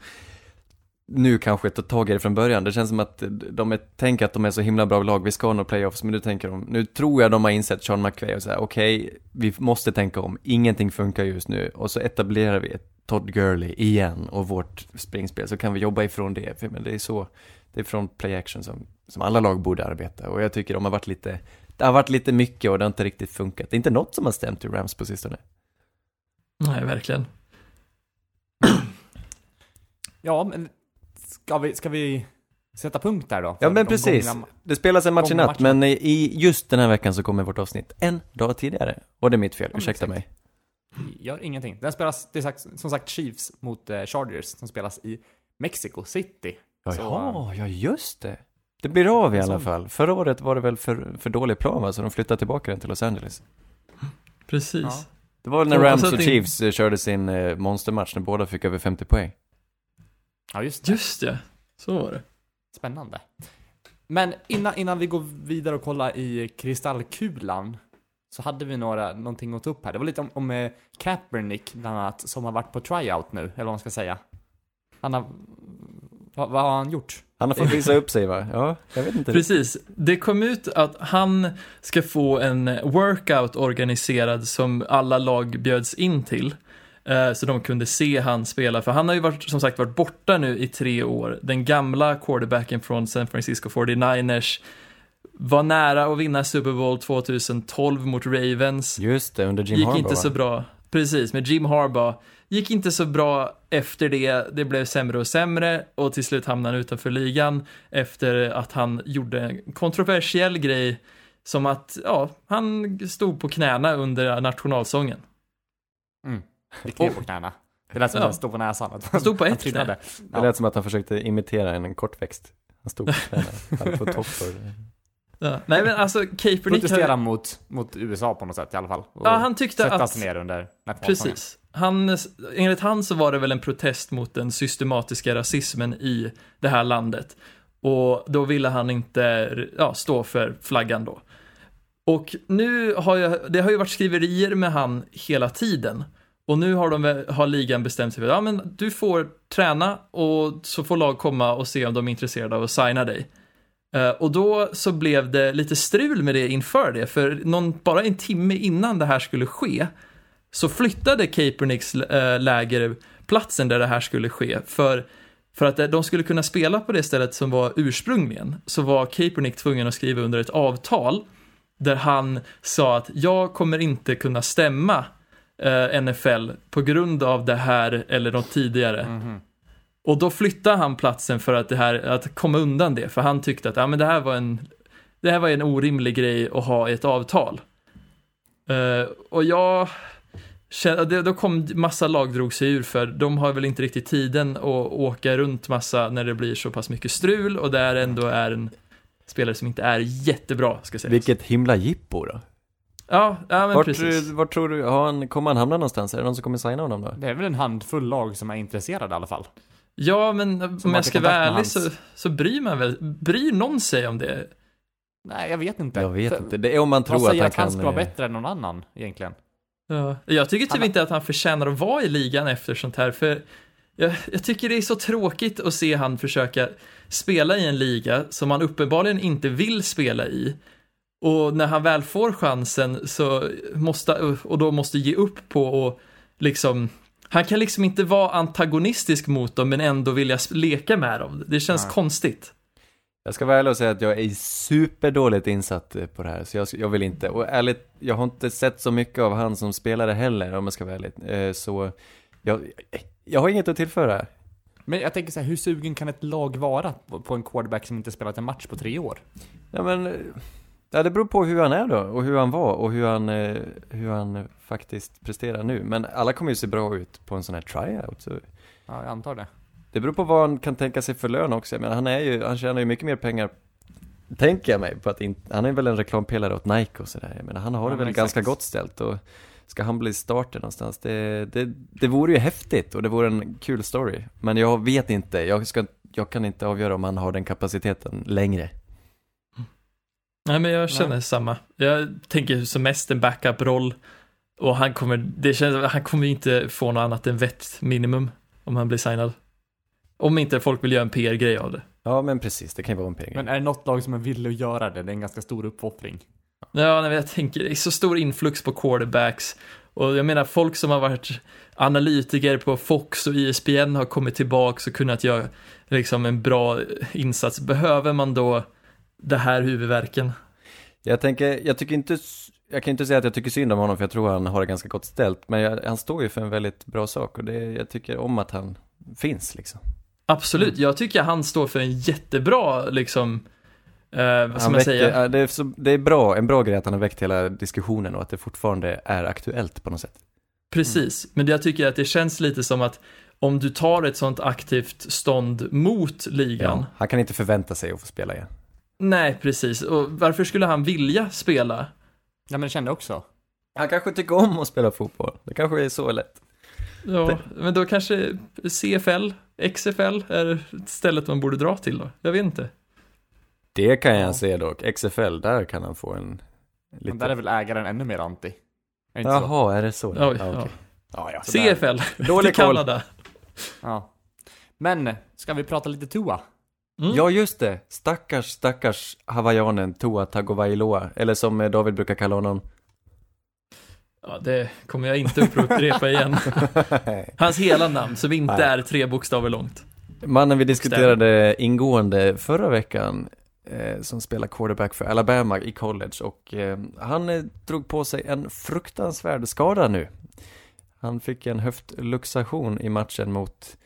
nu kanske tar tag i det från början. Det känns som att de är, tänker att de är så himla bra lag, vi ska nå playoffs, men nu tänker de, nu tror jag de har insett Sean McVay och säger okej, vi måste tänka om, ingenting funkar just nu och så etablerar vi Todd Gurley igen och vårt springspel, så kan vi jobba ifrån det, för men det är så, det är från play action som, som alla lag borde arbeta och jag tycker de har varit lite, det har varit lite mycket och det har inte riktigt funkat. Det är inte något som har stämt i Rams på sistone. Nej, verkligen. Ja, men ska vi, ska vi sätta punkt där då? Ja men de precis. gångna- Det spelas en match i natt, men i just den här veckan så kommer vårt avsnitt en dag tidigare. Och det är mitt fel, men ursäkta exakt. mig. Gör ingenting. Den spelas, det är som sagt Chiefs mot eh, Chargers, som spelas i Mexico City. Så, Jaha, ja just det. Det blir av i alla fall. Förra året var det väl för, för dålig plan va, så de flyttade tillbaka den till Los Angeles. Precis. Ja. Det var väl när Rams och att det- Chiefs eh, körde sin eh, monstermatch när båda fick över 50 poäng. Ja, just det. Just det, så var det. Spännande. Men innan, innan vi går vidare och kollar i kristallkulan så hade vi några, någonting att ta upp här. Det var lite om, om eh, Kaepernick bland annat, som har varit på tryout nu, eller vad man ska säga. Han har, vad, vad har han gjort? Han har fått visa upp sig va? Ja, jag vet inte. Precis. Det kom ut att han ska få en workout organiserad som alla lag bjöds in till. eh, Så de kunde se han spela, för han har ju varit, som sagt varit borta nu i tre år. Den gamla quarterbacken från San Francisco 49ers var nära att vinna Super Bowl 2012 mot Ravens. Just det, under Jim gick Harbaugh inte så va? bra. Precis, med Jim Harbaugh. Gick inte så bra efter det. Det blev sämre och sämre och till slut hamnade han utanför ligan efter att han gjorde en kontroversiell grej som att, ja, han stod på knäna under nationalsången. Mm. Gick ner på knäna. Det lät som Ja. att han stod på näsan. Att Han stod på ett knä. Det lät som att han försökte imitera en kortväxt. Han stod på knäna, han på topp för... Ja. Nej men alltså, Kaepernick Protestera har, mot, mot USA på något sätt i alla fall. Ja, han tyckte sätta att- ner under. Precis. Han, enligt han så var det väl en protest mot den systematiska rasismen i det här landet. Och då ville han inte ja, stå för flaggan då. Och nu har jag, det har ju varit skriverier med han hela tiden. Och nu har, de, har ligan bestämt sig för ja men du får träna och så får lag komma och se om de är intresserade av att signa dig. Eh, och då så blev det lite strul med det inför det, för någon, bara en timme innan det här skulle ske så flyttade Kaepernicks eh, läger platsen där det här skulle ske. För, för att eh, de skulle kunna spela på det stället som var ursprungligen så var Kaepernick tvungen att skriva under ett avtal där han sa att jag kommer inte kunna stämma NFL på grund av det här eller något tidigare. Mhm. Och då flyttade han platsen för att, det här, att komma undan det, för han tyckte att ja, men det, här var en, det här var en orimlig grej att ha i ett avtal. Eh, och jag känner, det, då kom massa lag drog sig ur för de har väl inte riktigt tiden att åka runt massa när det blir så pass mycket strul och där ändå är en spelare som inte är jättebra, ska sägas. Vilket himla jippo då. Ja, ja men Vart, precis. vart tror du, har han, kommer han hamna någonstans? Är det någon som kommer signa honom då? Det är väl en handfull lag som är intresserade i alla fall. Ja, men om jag ska vara ärlig så, så bryr man väl, bryr någon sig om det? Nej, jag vet inte. Jag vet För- inte, det är om man Vad tror att säger han att han kan... ska vara eh, bättre än någon annan egentligen? Ja. Jag tycker typ Han- inte att han förtjänar att vara i ligan efter sånt här, för jag, jag tycker det är så tråkigt att se han försöka spela i en liga som han uppenbarligen inte vill spela i. Och när han väl får chansen så måste, och då måste ge upp på och liksom, han kan liksom inte vara antagonistisk mot dem men ändå vilja leka med dem. Det känns Nej. konstigt. Jag ska vara ärlig och säga att jag är superdåligt insatt eh, på det här, så jag, jag vill inte. Och ärligt, jag har inte sett så mycket av han som spelare heller, om jag ska vara ärlig. Eh, Så jag, jag har inget att tillföra. Men jag tänker så här, hur sugen kan ett lag vara på- en quarterback som inte spelat en match på tre år? Ja men, ja, det beror på hur han är då, och hur han var, och hur han, eh, hur han faktiskt presterar nu. Men alla kommer ju se bra ut på en sån här tryout, så Ja, jag antar det. det beror på vad han kan tänka sig för lön också. Jag menar, han är ju, han tjänar ju mycket mer pengar, tänker jag mig, på att inte, han är väl en reklampelare åt Nike och sådär. Jag menar, han har Ja, det väl exakt. ganska gott ställt och ska han bli starter någonstans, det, det, det vore ju häftigt och det vore en kul story. Men jag vet inte, jag, ska, jag kan inte avgöra om han har den kapaciteten längre. Nej, men jag känner samma. Jag tänker som mest en backup-roll. Och han kommer, det känns, han kommer inte få något annat än vett minimum om han blir signad. Om inte folk vill göra en PR-grej av det. Ja men precis, det kan ju vara en pengar. Men är det något lag som är villig att göra det? Det är en ganska stor uppoffring. Ja, nej, men jag tänker, det är så stor influx på quarterbacks. Och jag menar, folk som har varit analytiker på Fox och ESPN har kommit tillbaka och kunnat göra liksom en bra insats. Behöver man då det här huvudvärken? Jag tänker, jag tycker inte, jag kan inte säga att jag tycker synd om honom för jag tror han har det ganska gott ställt. Men jag, han står ju för en väldigt bra sak och det, jag tycker om att han finns liksom. Absolut, jag tycker han står för en jättebra, liksom, eh, vad ska man säga? det, är så, det är bra, en bra grej att han har väckt hela diskussionen och att det fortfarande är aktuellt på något sätt. Precis, men jag tycker att det känns lite som att om du tar ett sånt aktivt stånd mot ligan, Ja, han kan inte förvänta sig att få spela igen. Nej precis, och varför skulle han vilja spela? Ja, men det kände också. Han kanske tycker om att spela fotboll. Det kanske är så lätt. Ja, men då kanske CFL, XFL är stället man borde dra till då, jag vet inte. Det kan jag Ja. se dock. XFL, där kan han få en, Men där är väl ägaren ännu mer anti? Är inte så? Jaha, är det så? Oj, ja, ja. okej. ja, ja. CFL, Dålig till. Kanada. Ja. Men, ska vi prata lite Tua? Mm. Ja, just det. Stackars, stackars hawaiianen Tua Tagovailoa. Eller som eh, David brukar kalla honom. Ja, det kommer jag inte upprepa igen. (laughs) Hans hela namn, som inte Nej. är tre bokstäver långt. Mannen vi diskuterade ingående förra veckan, eh, som spelar quarterback för Alabama i college och eh, han eh, drog på sig en fruktansvärd skada nu. Han fick en höftluxation i matchen mot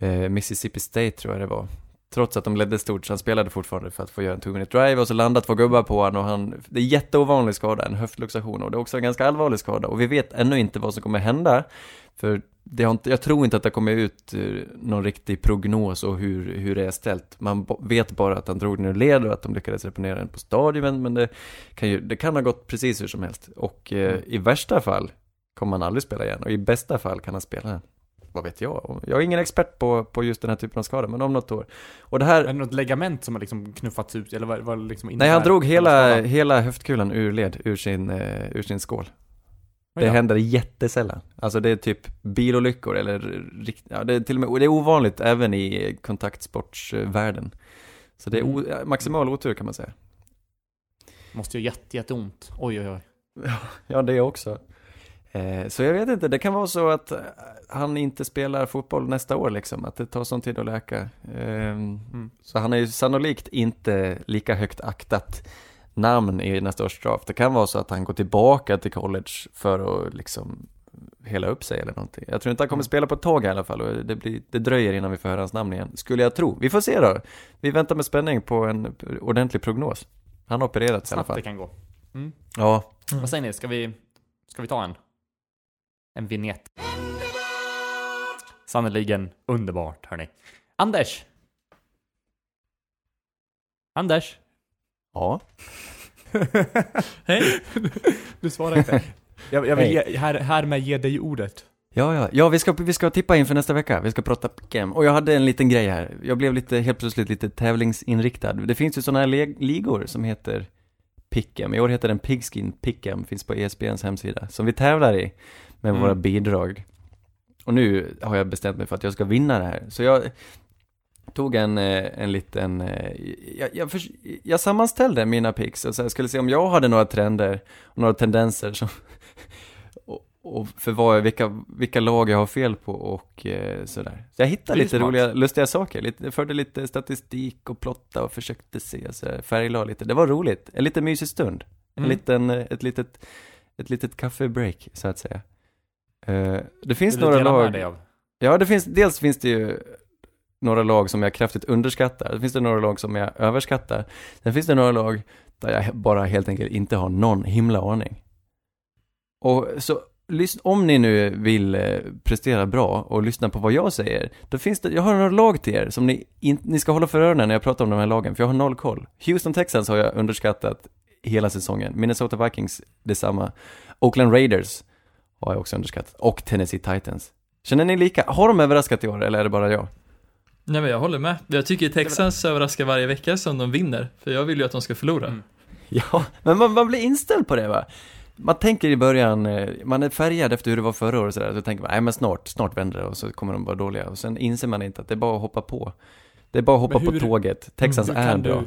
eh, Mississippi State tror jag det var. Trots att de ledde stort så han spelade fortfarande för att få göra en two minute drive och så landade två gubbar på honom och han, det är jätteovanlig skada, en höftluxation och det är också en ganska allvarlig skada och vi vet ännu inte vad som kommer hända för det har inte, jag tror inte att det kommer ut eh, någon riktig prognos och hur, hur det är ställt. Man vet bara att han drog den ur led och att de lyckades reponera den på stadion, men det kan ju, det kan ha gått precis hur som helst. Och eh, Mm. i värsta fall kommer han aldrig spela igen och i bästa fall kan han spela, vad vet jag? Jag är ingen expert på, på just den här typen av skador, men om något år. Och det här, Är det något ligament som har liksom knuffats ut, eller vad, vad liksom nej han drog hela, Skada? hela höftkulan ur led, ur sin, eh, ur sin skål. Det då. händer jättesällan. Alltså det är typ bilolyckor eller rikt- ja, det är till och med, och det är ovanligt även i kontaktsportsvärlden. Så det är o, Mm. maximal otur kan man säga. Måste ju jätte, jätteont. Oj, oj, oj. Ja, det också. Eh, så jag vet inte, det kan vara så att eh, han inte spelar fotboll nästa år liksom, att det tar sån tid att läka. Ehm, Så han är ju sannolikt inte lika högt aktat namn i nästa års draft. Det kan vara så att han går tillbaka till college för att liksom hela upp sig eller någonting. Jag tror inte han kommer Mm. spela på ett tag i alla fall och det, blir, det dröjer innan vi får höra hans namn igen, skulle jag tro. Vi får se då. Vi väntar med spänning på en ordentlig prognos. Han har opererats i alla Snabbt det fall. kan gå. Mm. Ja, Mm. Vad säger ni, ska vi, ska vi ta en? En vignett. Sannerligen underbart, hörni. Anders! Anders? ja. (laughs) Hej! Du svarar inte. (laughs) Jag, jag vill Hej. ge, här, härmed ge dig ordet. Ja, ja, ja vi, ska, vi ska tippa inför nästa vecka, vi ska prata pick'em. Och jag hade en liten grej här, jag blev lite, helt plötsligt lite tävlingsinriktad. Det finns ju sådana här ligor som heter pick'em. I år heter den Pigskin Pick'em, finns på ESPNs hemsida, som vi tävlar i med Mm. våra bidrag. Och nu har jag bestämt mig för att jag ska vinna det här. Så jag tog en, eh, en liten, eh, jag, jag, förs- jag sammanställde mina picks och så här, skulle se om jag hade några trender och några tendenser som, (laughs) och, och för vad, vilka, vilka lag jag har fel på och eh, sådär. Så jag hittade lite smart. roliga, lustiga saker, lite, förde lite statistik och plotta och försökte se, så här, färglade lite. Det var roligt, en lite mysig stund. En Mm. liten, ett litet, ett litet kaffebreak, så att säga. Eh, det finns Vill några med lag, dig av? ja det finns, dels finns det ju några lag som jag kraftigt underskattar, det finns det några lag som jag överskattar, sen finns det några lag där jag bara helt enkelt inte har någon himla aning. Och så, om ni nu vill eh, prestera bra och lyssna på vad jag säger, då finns det, jag har några lag till er som ni, in, ni ska hålla för öronen när jag pratar om de här lagen, för jag har noll koll. Houston Texans har jag underskattat hela säsongen, Minnesota Vikings detsamma, Oakland Raiders har jag också underskattat, och Tennessee Titans. Känner ni lika? Har de överraskat i år, eller är det bara jag? Nej men jag håller med. Jag tycker Texans överraskar varje vecka som de vinner, för jag vill ju att de ska förlora. Mm. Ja, men man, man blir inställd på det va? Man tänker i början, eh, man är färgad efter hur det var förra året sådär, så tänker man, nej men snart, snart vänder det och så kommer de vara dåliga. Och sen inser man inte att det är bara att hoppa på. Det är bara att hoppa Men på hur- tåget. Texans Hur är bra.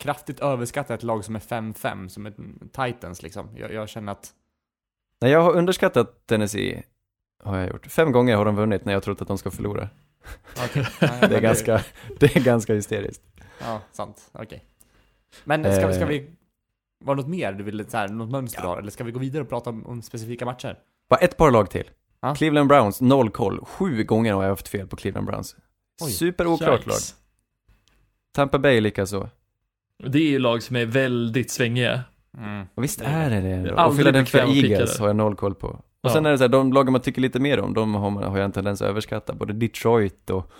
kraftigt överskatta ett lag som är 5-5, som är Titans liksom? Jag, jag känner att... Nej, jag har underskattat Tennessee, har jag gjort. Fem gånger har de vunnit när jag trott att de ska förlora. Okej. (laughs) Det är ganska, det är ganska hysteriskt. Ja, sant. Okej. Men ska, vi- ska vi... Var det något mer du ville, så här, något mönster du har? Eller ska vi gå vidare och prata om, om specifika matcher? Bara ett par lag till. Ja. Cleveland Browns, noll koll. Sju gånger har jag haft fel på Cleveland Browns. Oj. Superoklart lag. Tampa Bay likaså. Det är ju lag som är väldigt svängiga. Mm. Och visst är det det Och Philadelphia Eagles har jag noll koll på. Och Ja. sen är det så här, de lagen man tycker lite mer om, de har, man, har jag en tendens att överskatta. Både Detroit och,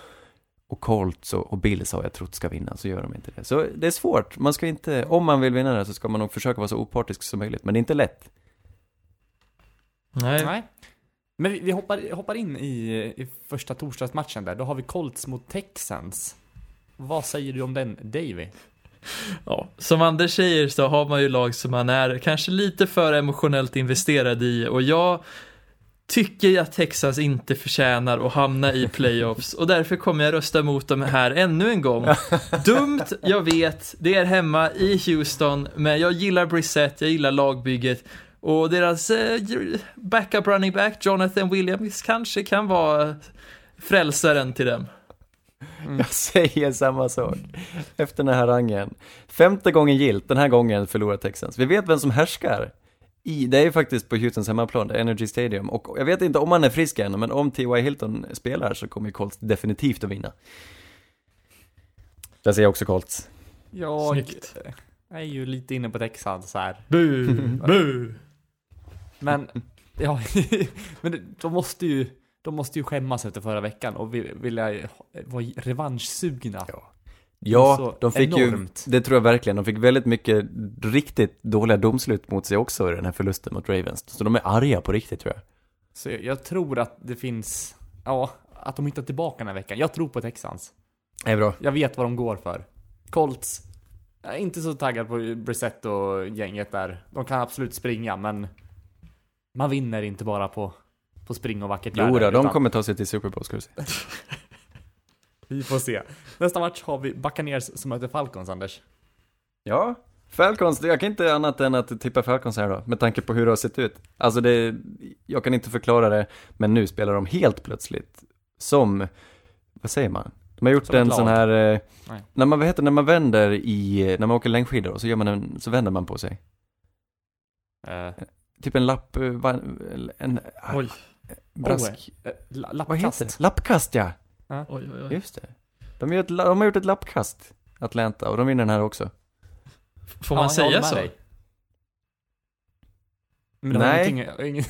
och Colts och, och Bills har jag trott ska vinna, så gör de inte det. Så det är svårt. Man ska inte, om man vill vinna det så ska man nog försöka vara så opartisk som möjligt. Men det är inte lätt. Nej. Nej. Men vi, vi hoppar, hoppar in i, i första torsdagsmatchen där. Då har vi Colts mot Texans. Vad säger du om den, Davy? Ja, som Anders säger så har man ju lag som man är kanske lite för emotionellt investerad i och jag tycker att Texas inte förtjänar att hamna i playoffs och därför kommer jag rösta mot dem här ännu en gång. (laughs) Dumt, jag vet, det är hemma i Houston, men jag gillar Brissett, jag gillar lagbygget och deras eh, backup running back, Jonathan Williams, kanske kan vara frälsaren till dem. Jag säger samma sak. Efter den här harangen. Femte gången gilt, den här gången förlorar Texans. Vi vet vem som härskar. I, det är ju faktiskt på Houstons hemmaplan, det är Energy Stadium. Och jag vet inte om han är frisk än, men om T.Y. Hilton spelar så kommer ju Colts definitivt att vinna. Där säger jag också Colts. Jag Snyggt. är ju lite inne på Texas så här. Bu, (laughs) bu. Men, ja, (laughs) men de måste ju, de måste ju skämmas efter förra veckan och vilja vara revanschsugna. Ja, Så de fick enormt. ju, det tror jag verkligen, de fick väldigt mycket riktigt dåliga domslut mot sig också i den här förlusten mot Ravens. Så de är arga på riktigt tror jag. Så jag, jag tror att det finns, ja, att de hittar tillbaka den här veckan. Jag tror på Texans. Det är bra. Jag vet vad de går för. Colts, jag är inte så taggad på Brissett och gänget där. De kan absolut springa, men man vinner inte bara på, på spring och vackert Jo väder, då, de utan kommer ta sig till Super Bowl ska du se. (laughs) Vi får se. Nästa match har vi Buccaneers som möter Falcons, Anders. Ja, Falcons, jag kan inte annat än att tippa Falcons här då, med tanke på hur det har sett ut. Alltså det, jag kan inte förklara det, men nu spelar de helt plötsligt som, vad säger man? De har gjort Som en sån här, eh, Nej. när man, vad heter när man vänder i, när man åker längdskidor och så gör man en, så vänder man på sig. Eh, Typ en lapp, eh, va- en, Oj, brask, la- vad lappkast. heter det? Lappkast ja, oj, oj. oj. just det. De, gör ett, de har gjort ett lappkast, Atlanta, och de vinner den här också. Får Ja, man jag säga så? dig. Men Nej. ingenting- ingen...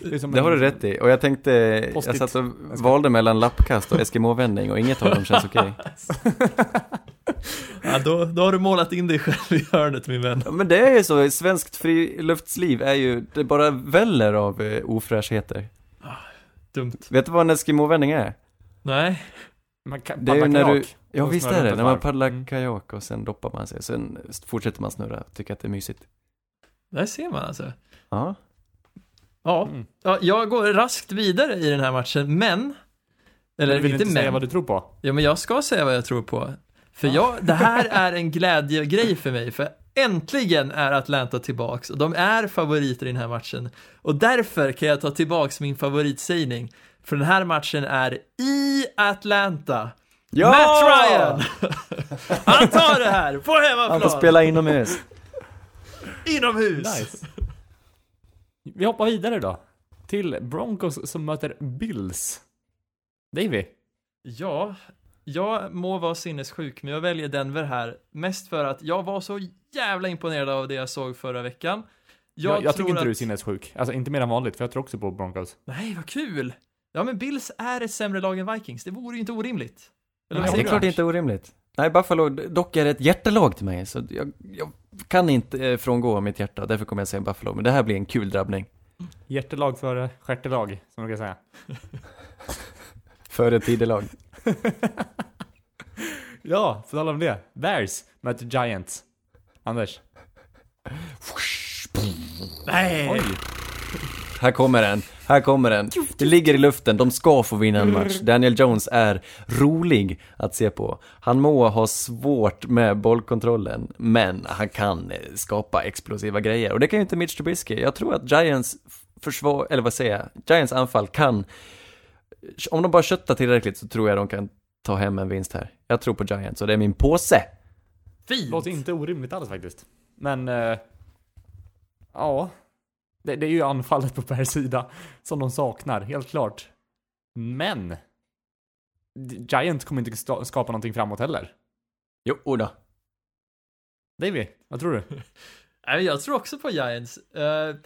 (laughs) det, har du rätt i, och jag tänkte, jag satt och valde mellan lappkast och eskimåvändning och inget av dem känns okej. (laughs) (laughs) (laughs) Ja, då, då har du målat in dig själv i hörnet min vän. Ja, men det är ju så, svenskt friluftsliv är ju, det bara väller av eh, ofräschheter. Dumt. Vet du vad en eskimåvändning är? Nej, Man kan Det är ju när du, kajak ja visst är det, när man paddlar Mm. kajak och sen doppar man sig, sen fortsätter man snurra och tycker att det är mysigt. där ser man alltså. Ja, Ja, Mm. ja jag går raskt vidare i den här matchen, men... Eller du vill inte inte säga men. vad du tror på? Ja, men jag ska säga vad jag tror på. För jag, det här (laughs) är en glädjegrej för mig, för äntligen är Atlanta tillbaks och de är favoriter i den här matchen. Och därför kan jag ta tillbaks min favoritsägning. För den här matchen är i Atlanta. Ja! Matt Ryan! (laughs) Han tar det här på han hemmaplan! får spela inomhus. Inomhus! Nice. Vi hoppar vidare då. Till Broncos som möter Bills. Davy. Ja, jag må vara sinnessjuk, men jag väljer Denver här. Mest för att jag var så jävla imponerad av det jag såg förra veckan. Jag, jag, tror tycker inte att... du är sinnessjuk. Alltså inte mer än vanligt, för jag tror också på Broncos. Nej, vad kul! Ja, men Bills är ett sämre lag än Vikings. Det vore ju inte orimligt. Eller Nej, det är klart det inte är orimligt. Nej, Buffalo dock är ett hjärtelag till mig, så jag, jag kan inte eh, frångå mitt hjärta, därför kommer jag säga Buffalo, men det här blir en kul drabbning. Hjärtelag före stjärtelag, som man kan säga. (laughs) Före tidelag. (laughs) Ja, på tal om det. Bears möter Giants. Anders. Nej! Oj. Här kommer den, här kommer den. Det ligger i luften, de ska få vinna en match. Daniel Jones är rolig att se på. Han må ha svårt med bollkontrollen, men han kan eh, skapa explosiva grejer. Och det kan ju inte Mitch Trubisky. Jag tror att Giants försvar, eller vad säger jag, Giants anfall kan, om de bara köttar tillräckligt så tror jag de kan ta hem en vinst här. Jag tror på Giants och det är min påse. Fint! Låter inte orimligt alls faktiskt. Men, eh, ja. Det, det är ju anfallet på Bears sida som de saknar, helt klart. Men, Giants kommer inte skapa någonting framåt heller. Jo, då. Davy, vad tror du? (laughs) Nej, jag tror också på Giants. Eh,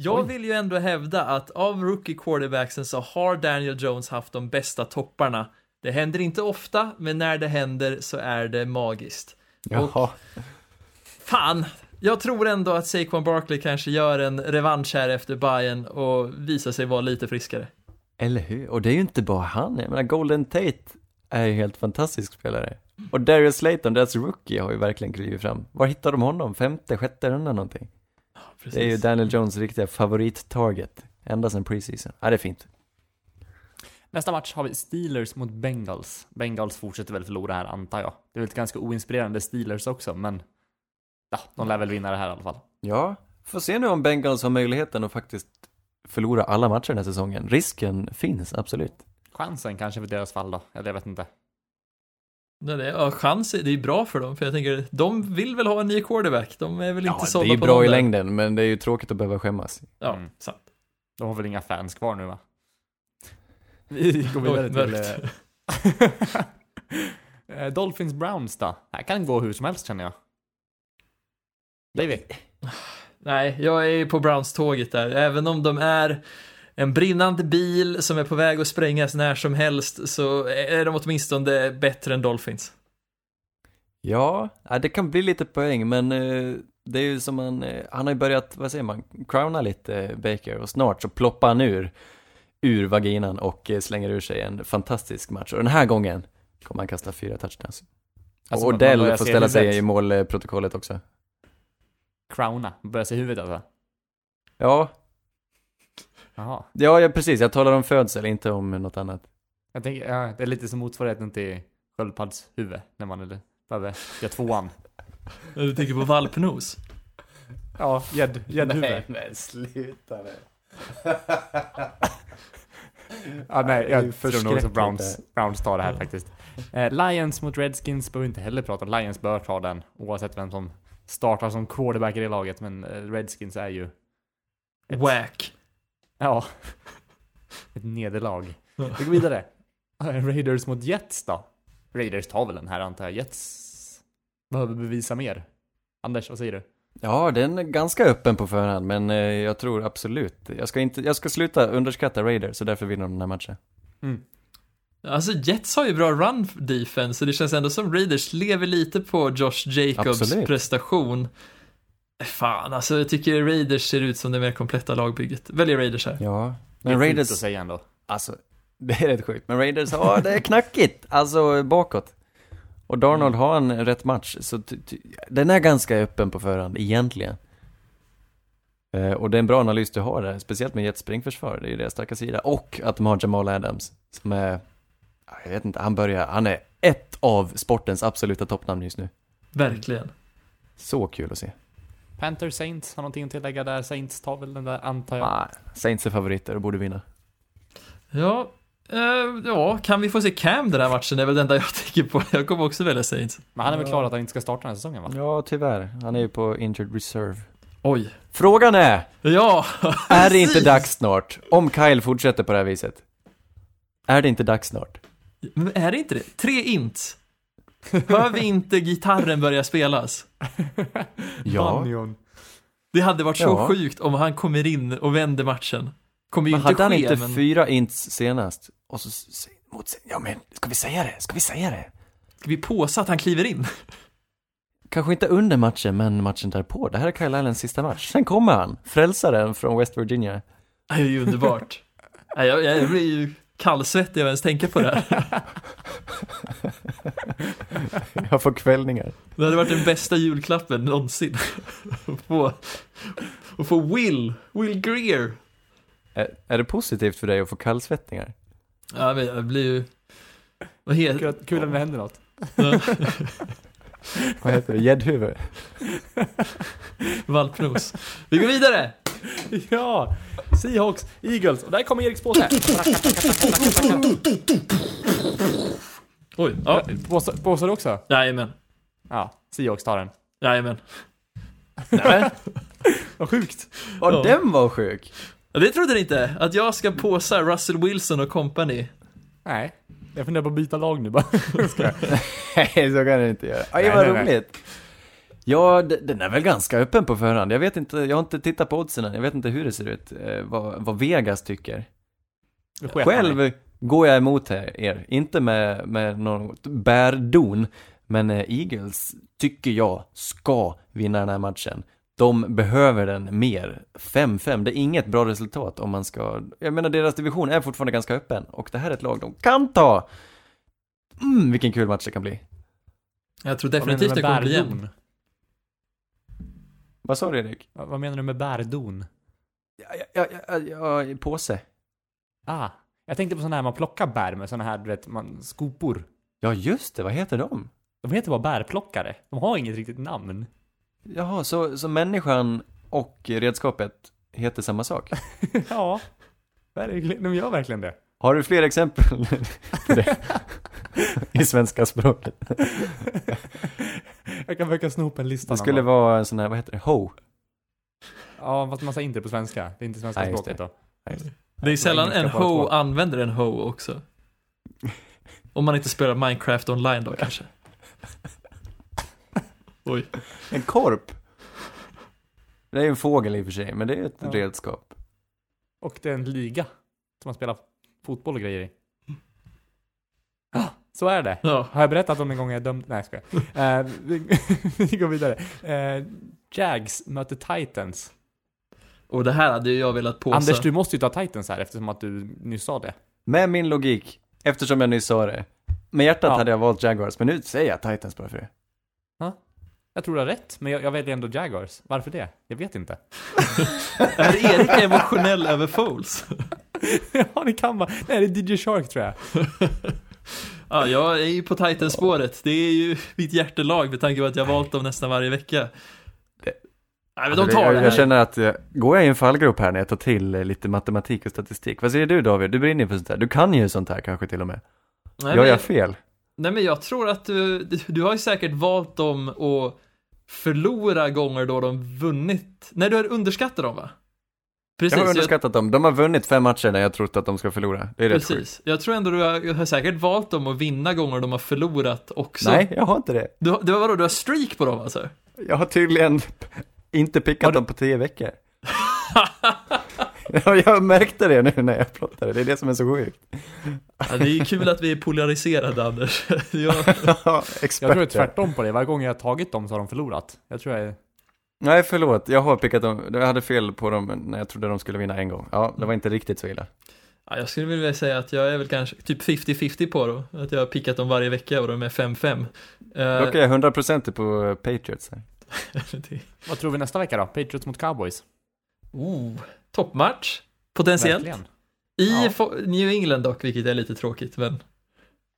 jag Oj. vill ju ändå hävda att av rookie quarterbacksen så har Daniel Jones haft de bästa topparna. Det händer inte ofta, men när det händer så är det magiskt. Jaha. Fan! Jag tror ändå att Saquon Barkley kanske gör en revansch här efter Bayern och visar sig vara lite friskare. Eller hur? Och det är ju inte bara han, jag menar Golden Tate är ju helt fantastisk spelare. Och Darius Slayton, deras rookie, har ju verkligen klivit fram. Var hittar de honom? Femte, sjätte runda någonting? Precis. Det är ju Daniel Jones riktiga favorit-target. Ända sedan preseason. Ja, det är fint. Nästa match har vi Steelers mot Bengals. Bengals fortsätter väl förlora här antar jag. Det är väl ett ganska oinspirerande Steelers också, men ja, de lär väl vinna det här i alla fall. Ja, får se nu om Bengals har möjligheten att faktiskt förlora alla matcher den här säsongen. Risken finns, absolut. Chansen kanske för deras fall då, eller jag vet inte. Nej, det, ja, chans, är- det är bra för dem, för jag tänker, de vill väl ha en ny quarterback, de är väl inte Ja, det sålda är ju på bra i längden, men det är ju tråkigt att behöva skämmas. Ja, Mm. sant. De har väl inga fans kvar nu va? (laughs) Vi går vidare till... eh, (laughs) eh, Dolphins Browns då? Här kan gå hur som helst känner jag. David? Nej, jag är på Browns-tåget där, även om de är en brinnande bil som är på väg att sprängas när som helst, så är de åtminstone bättre än Dolphins. Ja, det kan bli lite poäng, men eh, det är ju som man, eh, han har ju börjat, vad säger man, crowna lite eh, Baker och snart så ploppar han ur, ur vaginan och slänger ur sig en fantastisk match. Och den här gången kommer han kasta fyra touchdowns. Alltså, och Odell får ställa sig i målprotokollet också. Crowna, börjar se huvudet alltså. Ja, Jaha. ja, ja precis, jag talar om födsel, inte om något annat. Jag tänker, ja, det är lite som motsvarigheten till sköldpaddshuvud när man är, behöver göra tvåan. (laughs) Du tänker på valpnos? Ja, gädd, gäddhuvud. men sluta nu. (laughs) Ja, nej, jag tror nog också Browns. Browns tar det här faktiskt. Eh, Lions mot Redskins behöver vi inte heller prata om. Lions bör ta den, oavsett vem som startar som quarterback i det laget, men eh, Redskins är ju, Ett- Whack. Ja, (laughs) ett nederlag. Vi går vidare. Eh, Raiders mot Jets då? Raiders tar väl den här antar jag. Jets behöver bevisa mer. Anders, vad säger du? Ja, den är ganska öppen på förhand, men eh, jag tror absolut. Jag ska, inte, jag ska sluta underskatta Raiders, så därför vinner de den här matchen. Mm. Alltså Jets har ju bra run defense, så det känns ändå som Raiders lever lite på Josh Jacobs Absolut. prestation. Fan, alltså jag tycker Raiders ser ut som det mer kompletta lagbygget. Väljer Raiders här. Ja, Det är men Raiders, att säga ändå. alltså, (laughs) det är rätt sjukt. Men Raiders, ja, det är knackigt, alltså bakåt. Och Darnold har en rätt match, så den är ganska öppen på förhand, egentligen. Eh, och det är en bra analys du har där, speciellt med Jets springförsvar, det är ju deras starka sida. Och att de har Jamal Adams, som är, ja, jag vet inte, han börjar, han är ett av sportens absoluta toppnamn just nu. Verkligen. Så kul att se. Panther Saints, har någonting att tillägga där? Saints tar väl den där antar jag. Nej, Saints är favoriter och borde vinna. Ja, eh, ja, kan vi få se Cam den här matchen? Det är väl det enda jag (laughs) tänker på. Jag kommer också välja Saints. Men han är väl Ja. klar att han inte ska starta den här säsongen va? Ja, tyvärr. Han är ju på injured reserve. Oj. Frågan är, Ja! (laughs) är det inte dags snart? Om Kyle fortsätter på det här viset. Är det inte dags snart? Men är det inte det? Tre int. (laughs) Hör vi inte gitarren börja spelas? (laughs) Ja. Banjon. Det hade varit så Ja. sjukt om han kommer in och vänder matchen. Kommer ju Men inte hade han ske, inte men... fyra ints senast? Och så, mot, ja men, ska vi säga det? Ska vi säga det? Ska vi påsa att han kliver in? (laughs) Kanske inte under matchen, men matchen därpå. Det här är Kyle Allens sista match. Sen kommer han, frälsaren från West Virginia. Det är ju underbart. Nej, jag, jag blir ju kallsvettig av ens tänka på det här. (laughs) Jag får kvällningar. Det hade varit den bästa julklappen någonsin. Att få, att få Will, Will Greer. Är, är det positivt för dig att få kallsvettningar? Ja, men jag blir ju... Vad Kul, heter att- kul när det händer något. (laughs) Vad heter det? Gäddhuvud? Valpnos. Vi går vidare! (laughs) Ja! Seahawks, Eagles. Och där kommer Eriks påse. Oj, ja. Påsar påsar du också? Jajamän. Ja, Seahawks tar den. Jajamän. Nej. Vad sjukt. Och Ja. den var sjuk! Ja, det trodde ni inte. Att jag ska påsa Russell Wilson och company. Nej, jag funderar på att byta lag nu bara. (laughs) (laughs) Nej, så kan du inte göra. Aj, Nej, vad nej, nej. Ja, den är väl ganska öppen på förhand. Jag vet inte, jag har inte tittat på oddsen än. Jag vet inte hur det ser ut. Eh, vad, vad Vegas tycker. Själv går jag emot här, er. Inte med, med något bärdon. Men eh, Eagles tycker jag ska vinna den här matchen. De behöver den mer. 5-5, det är inget bra resultat om man ska... Jag menar deras division är fortfarande ganska öppen. Och det här är ett lag de kan ta. Mm, vilken kul match det kan bli. Jag tror definitivt det kommer bli jämnt. Vad sa du Erik? Vad vad menar du med bärdon? Ja, ja, ja, ja, ja, påse. Ah, jag tänkte på sådana här man plockar bär med sådana här, du vet, man, skopor. Ja, just det. Vad heter de? De heter bara bärplockare. De har inget riktigt namn. Jaha, så, så människan och redskapet heter samma sak? (laughs) ja, verkligen. De gör verkligen det. Har du fler exempel (laughs) på det? I svenska språket. Jag kan försöka sno upp en lista. Det skulle vara en sån här, vad heter det, ho? Ja, fast man säger inte det på svenska. Det är inte svenska Nej, just språket då. Det är sällan en ho använder en ho också. Om man inte spelar Minecraft online då kanske. (laughs) Oj. En korp? Det är ju en fågel i och för sig, men det är ett Ja. redskap. Och det är en liga som man spelar fotboll och grejer i. Så är det. Ja. Har jag berättat om en gång jag dömd? Nej, jag skojar. uh, (laughs) vi, (laughs) vi går vidare. Eh, Jags möter Titans. Och det här hade ju jag velat påsa. Anders, du måste ju ta Titans här eftersom att du nyss sa det. Med min logik, eftersom jag nyss sa det. Med hjärtat Ja. hade jag valt Jaguars, men nu säger jag Titans bara för det. Jag tror du har rätt, men jag, jag väljer ändå Jaguars. Varför det? Jag vet inte. (laughs) Är Erik emotionell över Foles? ja, det kan vara. Nej, det är DJ Shark tror jag. Ja, jag är ju på Titans-spåret. Det är ju mitt hjärtelag med tanke på att jag valt dem nästan varje vecka. Nej, men de tar jag, det jag här. känner att, eh, går jag i en fallgrop här när jag tar till eh, lite matematik och statistik? Vad säger du David? Du brinner ju för sånt här. Du kan ju sånt här kanske till och med. Nej, Gör jag fel? nej, men jag tror att du, du, du har ju säkert valt dem att förlora gånger då de vunnit. Nej, du har underskattat dem va? Precis. Jag har underskattat dem. De har vunnit fem matcher när jag trott att de ska förlora. Det är rätt sjukt. Precis. Jag tror ändå du har, har säkert valt dem att vinna gånger de har förlorat också. Nej, jag har inte det. Du, du, har- vadå, du har streak på dem alltså? Jag har tydligen inte pickat du- dem på tio veckor. ja, jag märkte det nu när jag plottade. Det är det som är så sjukt. Ja, det är ju kul att vi är polariserade Anders. (laughs) jag, Ja, Jag tror det är tvärtom på det. Varje gång jag har tagit dem så har de förlorat. Jag tror jag är... Nej, förlåt. Jag har pickat dem. Jag hade fel på dem när jag trodde de skulle vinna en gång. Ja, det var inte riktigt så illa. ja, jag skulle vilja säga att jag är väl kanske typ 50-50 på dem. Att jag har pickat dem varje vecka och de är 5-5. Eh, Dock är jag 100% på Patriots (laughs) det- Vad tror vi nästa vecka då? Patriots mot Cowboys? oh, toppmatch. Potentiellt. Verkligen. I Ja. New England dock, vilket är lite tråkigt, men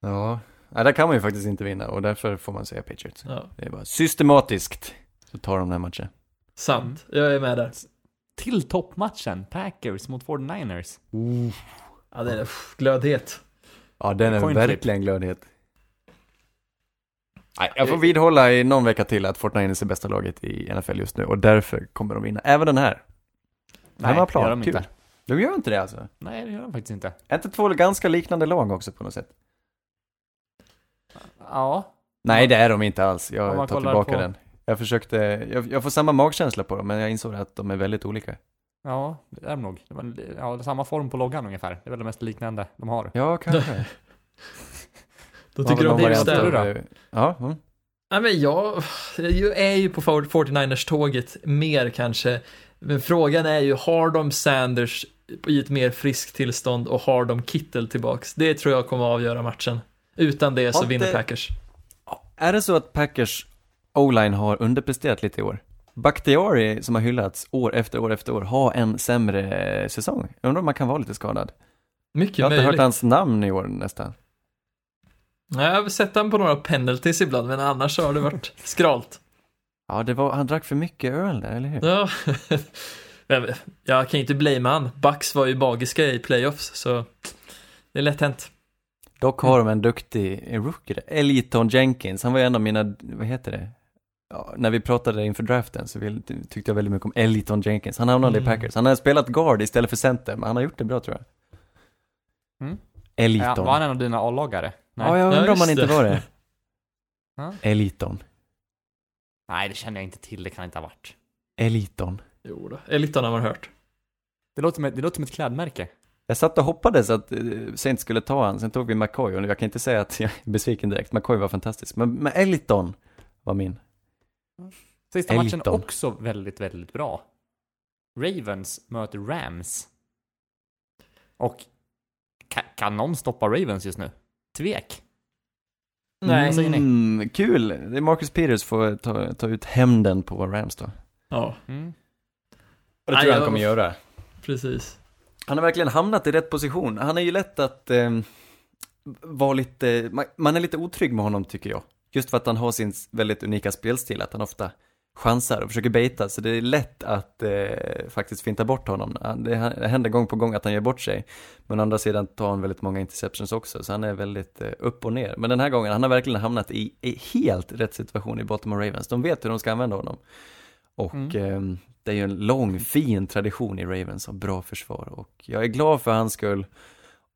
Ja, Nej, där kan man ju faktiskt inte vinna och därför får man säga Patriots. ja, Det är bara systematiskt så tar de den här matchen. sant. Jag är med där. Till toppmatchen. Packers mot 49ers. Ja, det är glödhet. Ja, den är flip. verkligen glödhet. Nej, jag får vidhålla i någon vecka till att Fortnite är bästa laget i NFL just nu och därför kommer de vinna. Även den här. Nej, det gör de kul. inte. De gör inte det alltså. Nej, det gör de faktiskt inte. Är inte två ganska liknande lag också på något sätt? Ja. Nej, det är de inte alls. Jag tar tillbaka på- den. Jag försökte, jag, jag får samma magkänsla på dem, men jag insåg att de är väldigt olika. Ja, det är de nog. Det var, ja, det är samma form på loggan ungefär. Det är väl det mest liknande de har. Ja, kanske. (laughs) Då Har tycker väl du om någon variant bokstäver. variant. av- Ja, mm. Nej, men jag, jag är ju på 49ers-tåget mer kanske. Men frågan är ju, har de Sanders i ett mer friskt tillstånd och har de Kittel tillbaks? Det tror jag kommer att avgöra matchen. Utan det så Har vinner Packers. Är det så att Packers O-line har underpresterat lite i år? Bakhtiari, som har hyllats år efter år efter år, har en sämre säsong. Jag undrar om man kan vara lite skadad. Mycket Jag har inte möjligt. hört hans namn i år nästan. Nej, Jag har sett han på några penalties ibland, men annars har det varit (laughs) skralt. Ja, det var, han drack för mycket öl där, eller hur? Ja. (laughs) Jag kan ju inte blamea han. Bucks var ju magiska i playoffs, så det är lätt hänt. Dock har de en duktig rookie. Eliton Jenkins, han var ju en av mina, vad heter det? Ja, när vi pratade inför draften så tyckte jag väldigt mycket om Eliton Jenkins. Han hamnade i Mm. Packers. Han har spelat guard istället för center, men han har gjort det bra tror jag. Mm. Eliton. Ja, var han en av dina A-lagare? Ja, jag undrar Ja, om han inte var det. (laughs) Eliton. Nej, det känner jag inte till. Det kan inte ha varit. Eliton. Jo då, Eliton har man hört. Det låter, ett, det låter som ett klädmärke. Jag satt och hoppades att uh, Saints skulle ta han, sen tog vi McCoy och jag kan inte säga att jag är besviken direkt. McCoy var fantastisk, men, men Eliton var min. Sista matchen Elton. också väldigt, väldigt bra. Ravens möter Rams. Och kan, kan någon stoppa Ravens just nu? Tvek. Nej. säger ni? Mm, kul! Det är Marcus Peters får ta, ta ut hämnden på Rams då. Ja, Mm. Och det tror jag han kommer göra. precis. Han har verkligen hamnat i rätt position. Han är ju lätt att eh, vara lite, man, man är lite otrygg med honom tycker jag. Just för att han har sin väldigt unika spelstil, att han ofta chansar och försöker baita, så det är lätt att eh, faktiskt finta bort honom. Det händer gång på gång att han gör bort sig. Men å andra sidan tar han väldigt många interceptions också, så han är väldigt eh, upp och ner. Men den här gången, han har verkligen hamnat i, i helt rätt situation i Baltimore Ravens. De vet hur de ska använda honom. Och Mm. eh, det är ju en lång, fin tradition i Ravens av bra försvar. Och jag är glad för hans skull.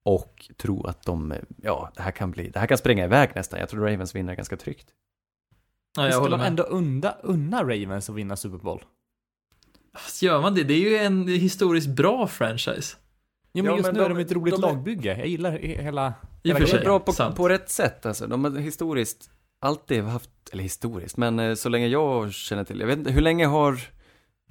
Och tror att de, ja, det här kan bli, det här kan springa iväg nästan. Jag tror Ravens vinner ganska tryggt. Ja, jag Ska håller man med. ändå unda, unna Ravens att vinna Super Bowl? Fast Gör man det? Det är ju en historiskt bra franchise. Jo men Ja, just men nu de- är de ett roligt de lagbygge. Jag gillar he- hela... I hela för De sig. är bra på, sant. på rätt sätt alltså. De har historiskt alltid haft, eller historiskt, men eh, så länge jag känner till. Jag vet inte, hur länge har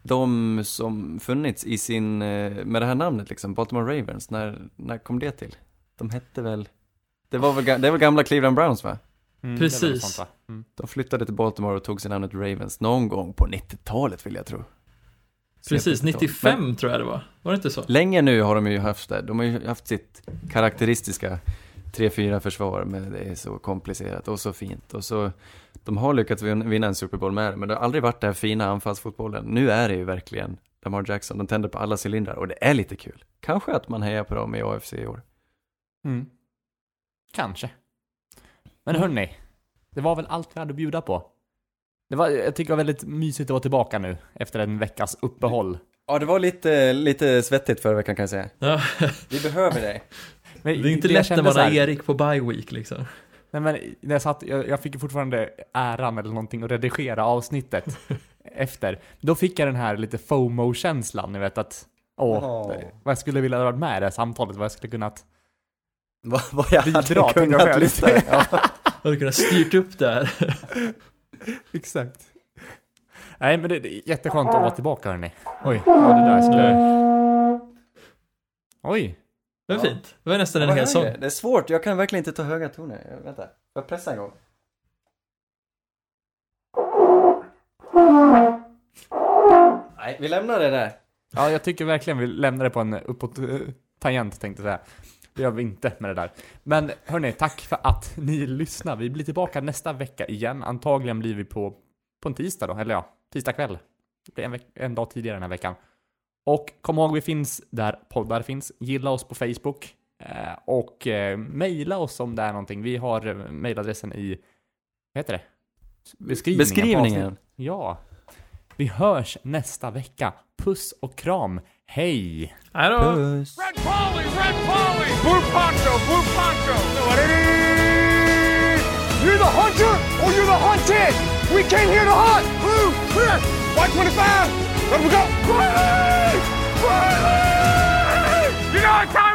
de som funnits i sin, eh, med det här namnet liksom, Baltimore Ravens, när, när kom det till? De hette väl, det var väl, det väl gamla Cleveland Browns va? Mm, Precis. sånt, va? Mm. De flyttade till Baltimore och tog sig namnet Ravens någon gång på 90-talet vill jag tro. Precis, Sent 95 90-tal. tror jag det var. Var det inte så? Men länge nu har de ju haft det. De har ju haft sitt karaktäristiska 3-4 försvar, men det är så komplicerat och så fint. Och så, de har lyckats vin- vinna en Super Bowl med det, men det har aldrig varit den här fina anfallsfotbollen. Nu är det ju verkligen Lamar Jackson, de tänder på alla cylindrar och det är lite kul. Kanske att man hejar på dem i AFC i år. Mm. Kanske. Men hörni, det var väl allt vi hade att bjuda på. Det var, jag tycker det var väldigt mysigt att vara tillbaka nu, efter en veckas uppehåll. Ja, det var lite, lite svettigt förra veckan kan jag säga. Ja, Vi behöver dig. Men det är inte jag lätt när man har Erik på bye week liksom. Nej men, när jag satt, jag, jag fick ju fortfarande äran eller någonting att redigera avsnittet (laughs) efter. Då fick jag den här lite FOMO-känslan, ni vet att, åh, Åh. vad jag skulle vilja ha varit med i det här samtalet, vad jag skulle kunnat Vad, vad jag Bidra hade till mig kunnat själv. lyssna. (laughs) Ja. Hade kunnat styrt upp det här. (laughs) Exakt. Nej men det, det är jätteskönt att vara tillbaka hörni. Oj, vad var det där jag skulle... Oj. Men Ja. fint. Det var nästan en hel sång. Det är svårt, jag kan verkligen inte ta höga toner. Vänta, får jag pressa en gång? Nej, vi lämnar det där. Ja, jag tycker verkligen vi lämnar det på en uppåt eh, tangent tänkte jag säga. Det gör vi inte med det där. Men hörni, tack för att ni lyssnar. Vi blir tillbaka nästa vecka igen. Antagligen blir vi på, på en tisdag då, eller ja, tisdag kväll. Det blir en, en dag tidigare den här veckan. Och kom ihåg, vi finns där poddar finns. Gilla oss på Facebook. Eh, och eh, mejla oss om det är någonting. Vi har eh, mejladressen i, vad heter det? Beskrivningen. Beskrivningen. Ja. Vi hörs nästa vecka. Puss och kram. Hej! Hej då! Puss. Red Polly, Red Polly! Blue Poncho, Blue Poncho! You're the hunter or you're the hunted! We came here to hunt! Blue, clear! White 25! Let we go! Riley! Riley! You know what time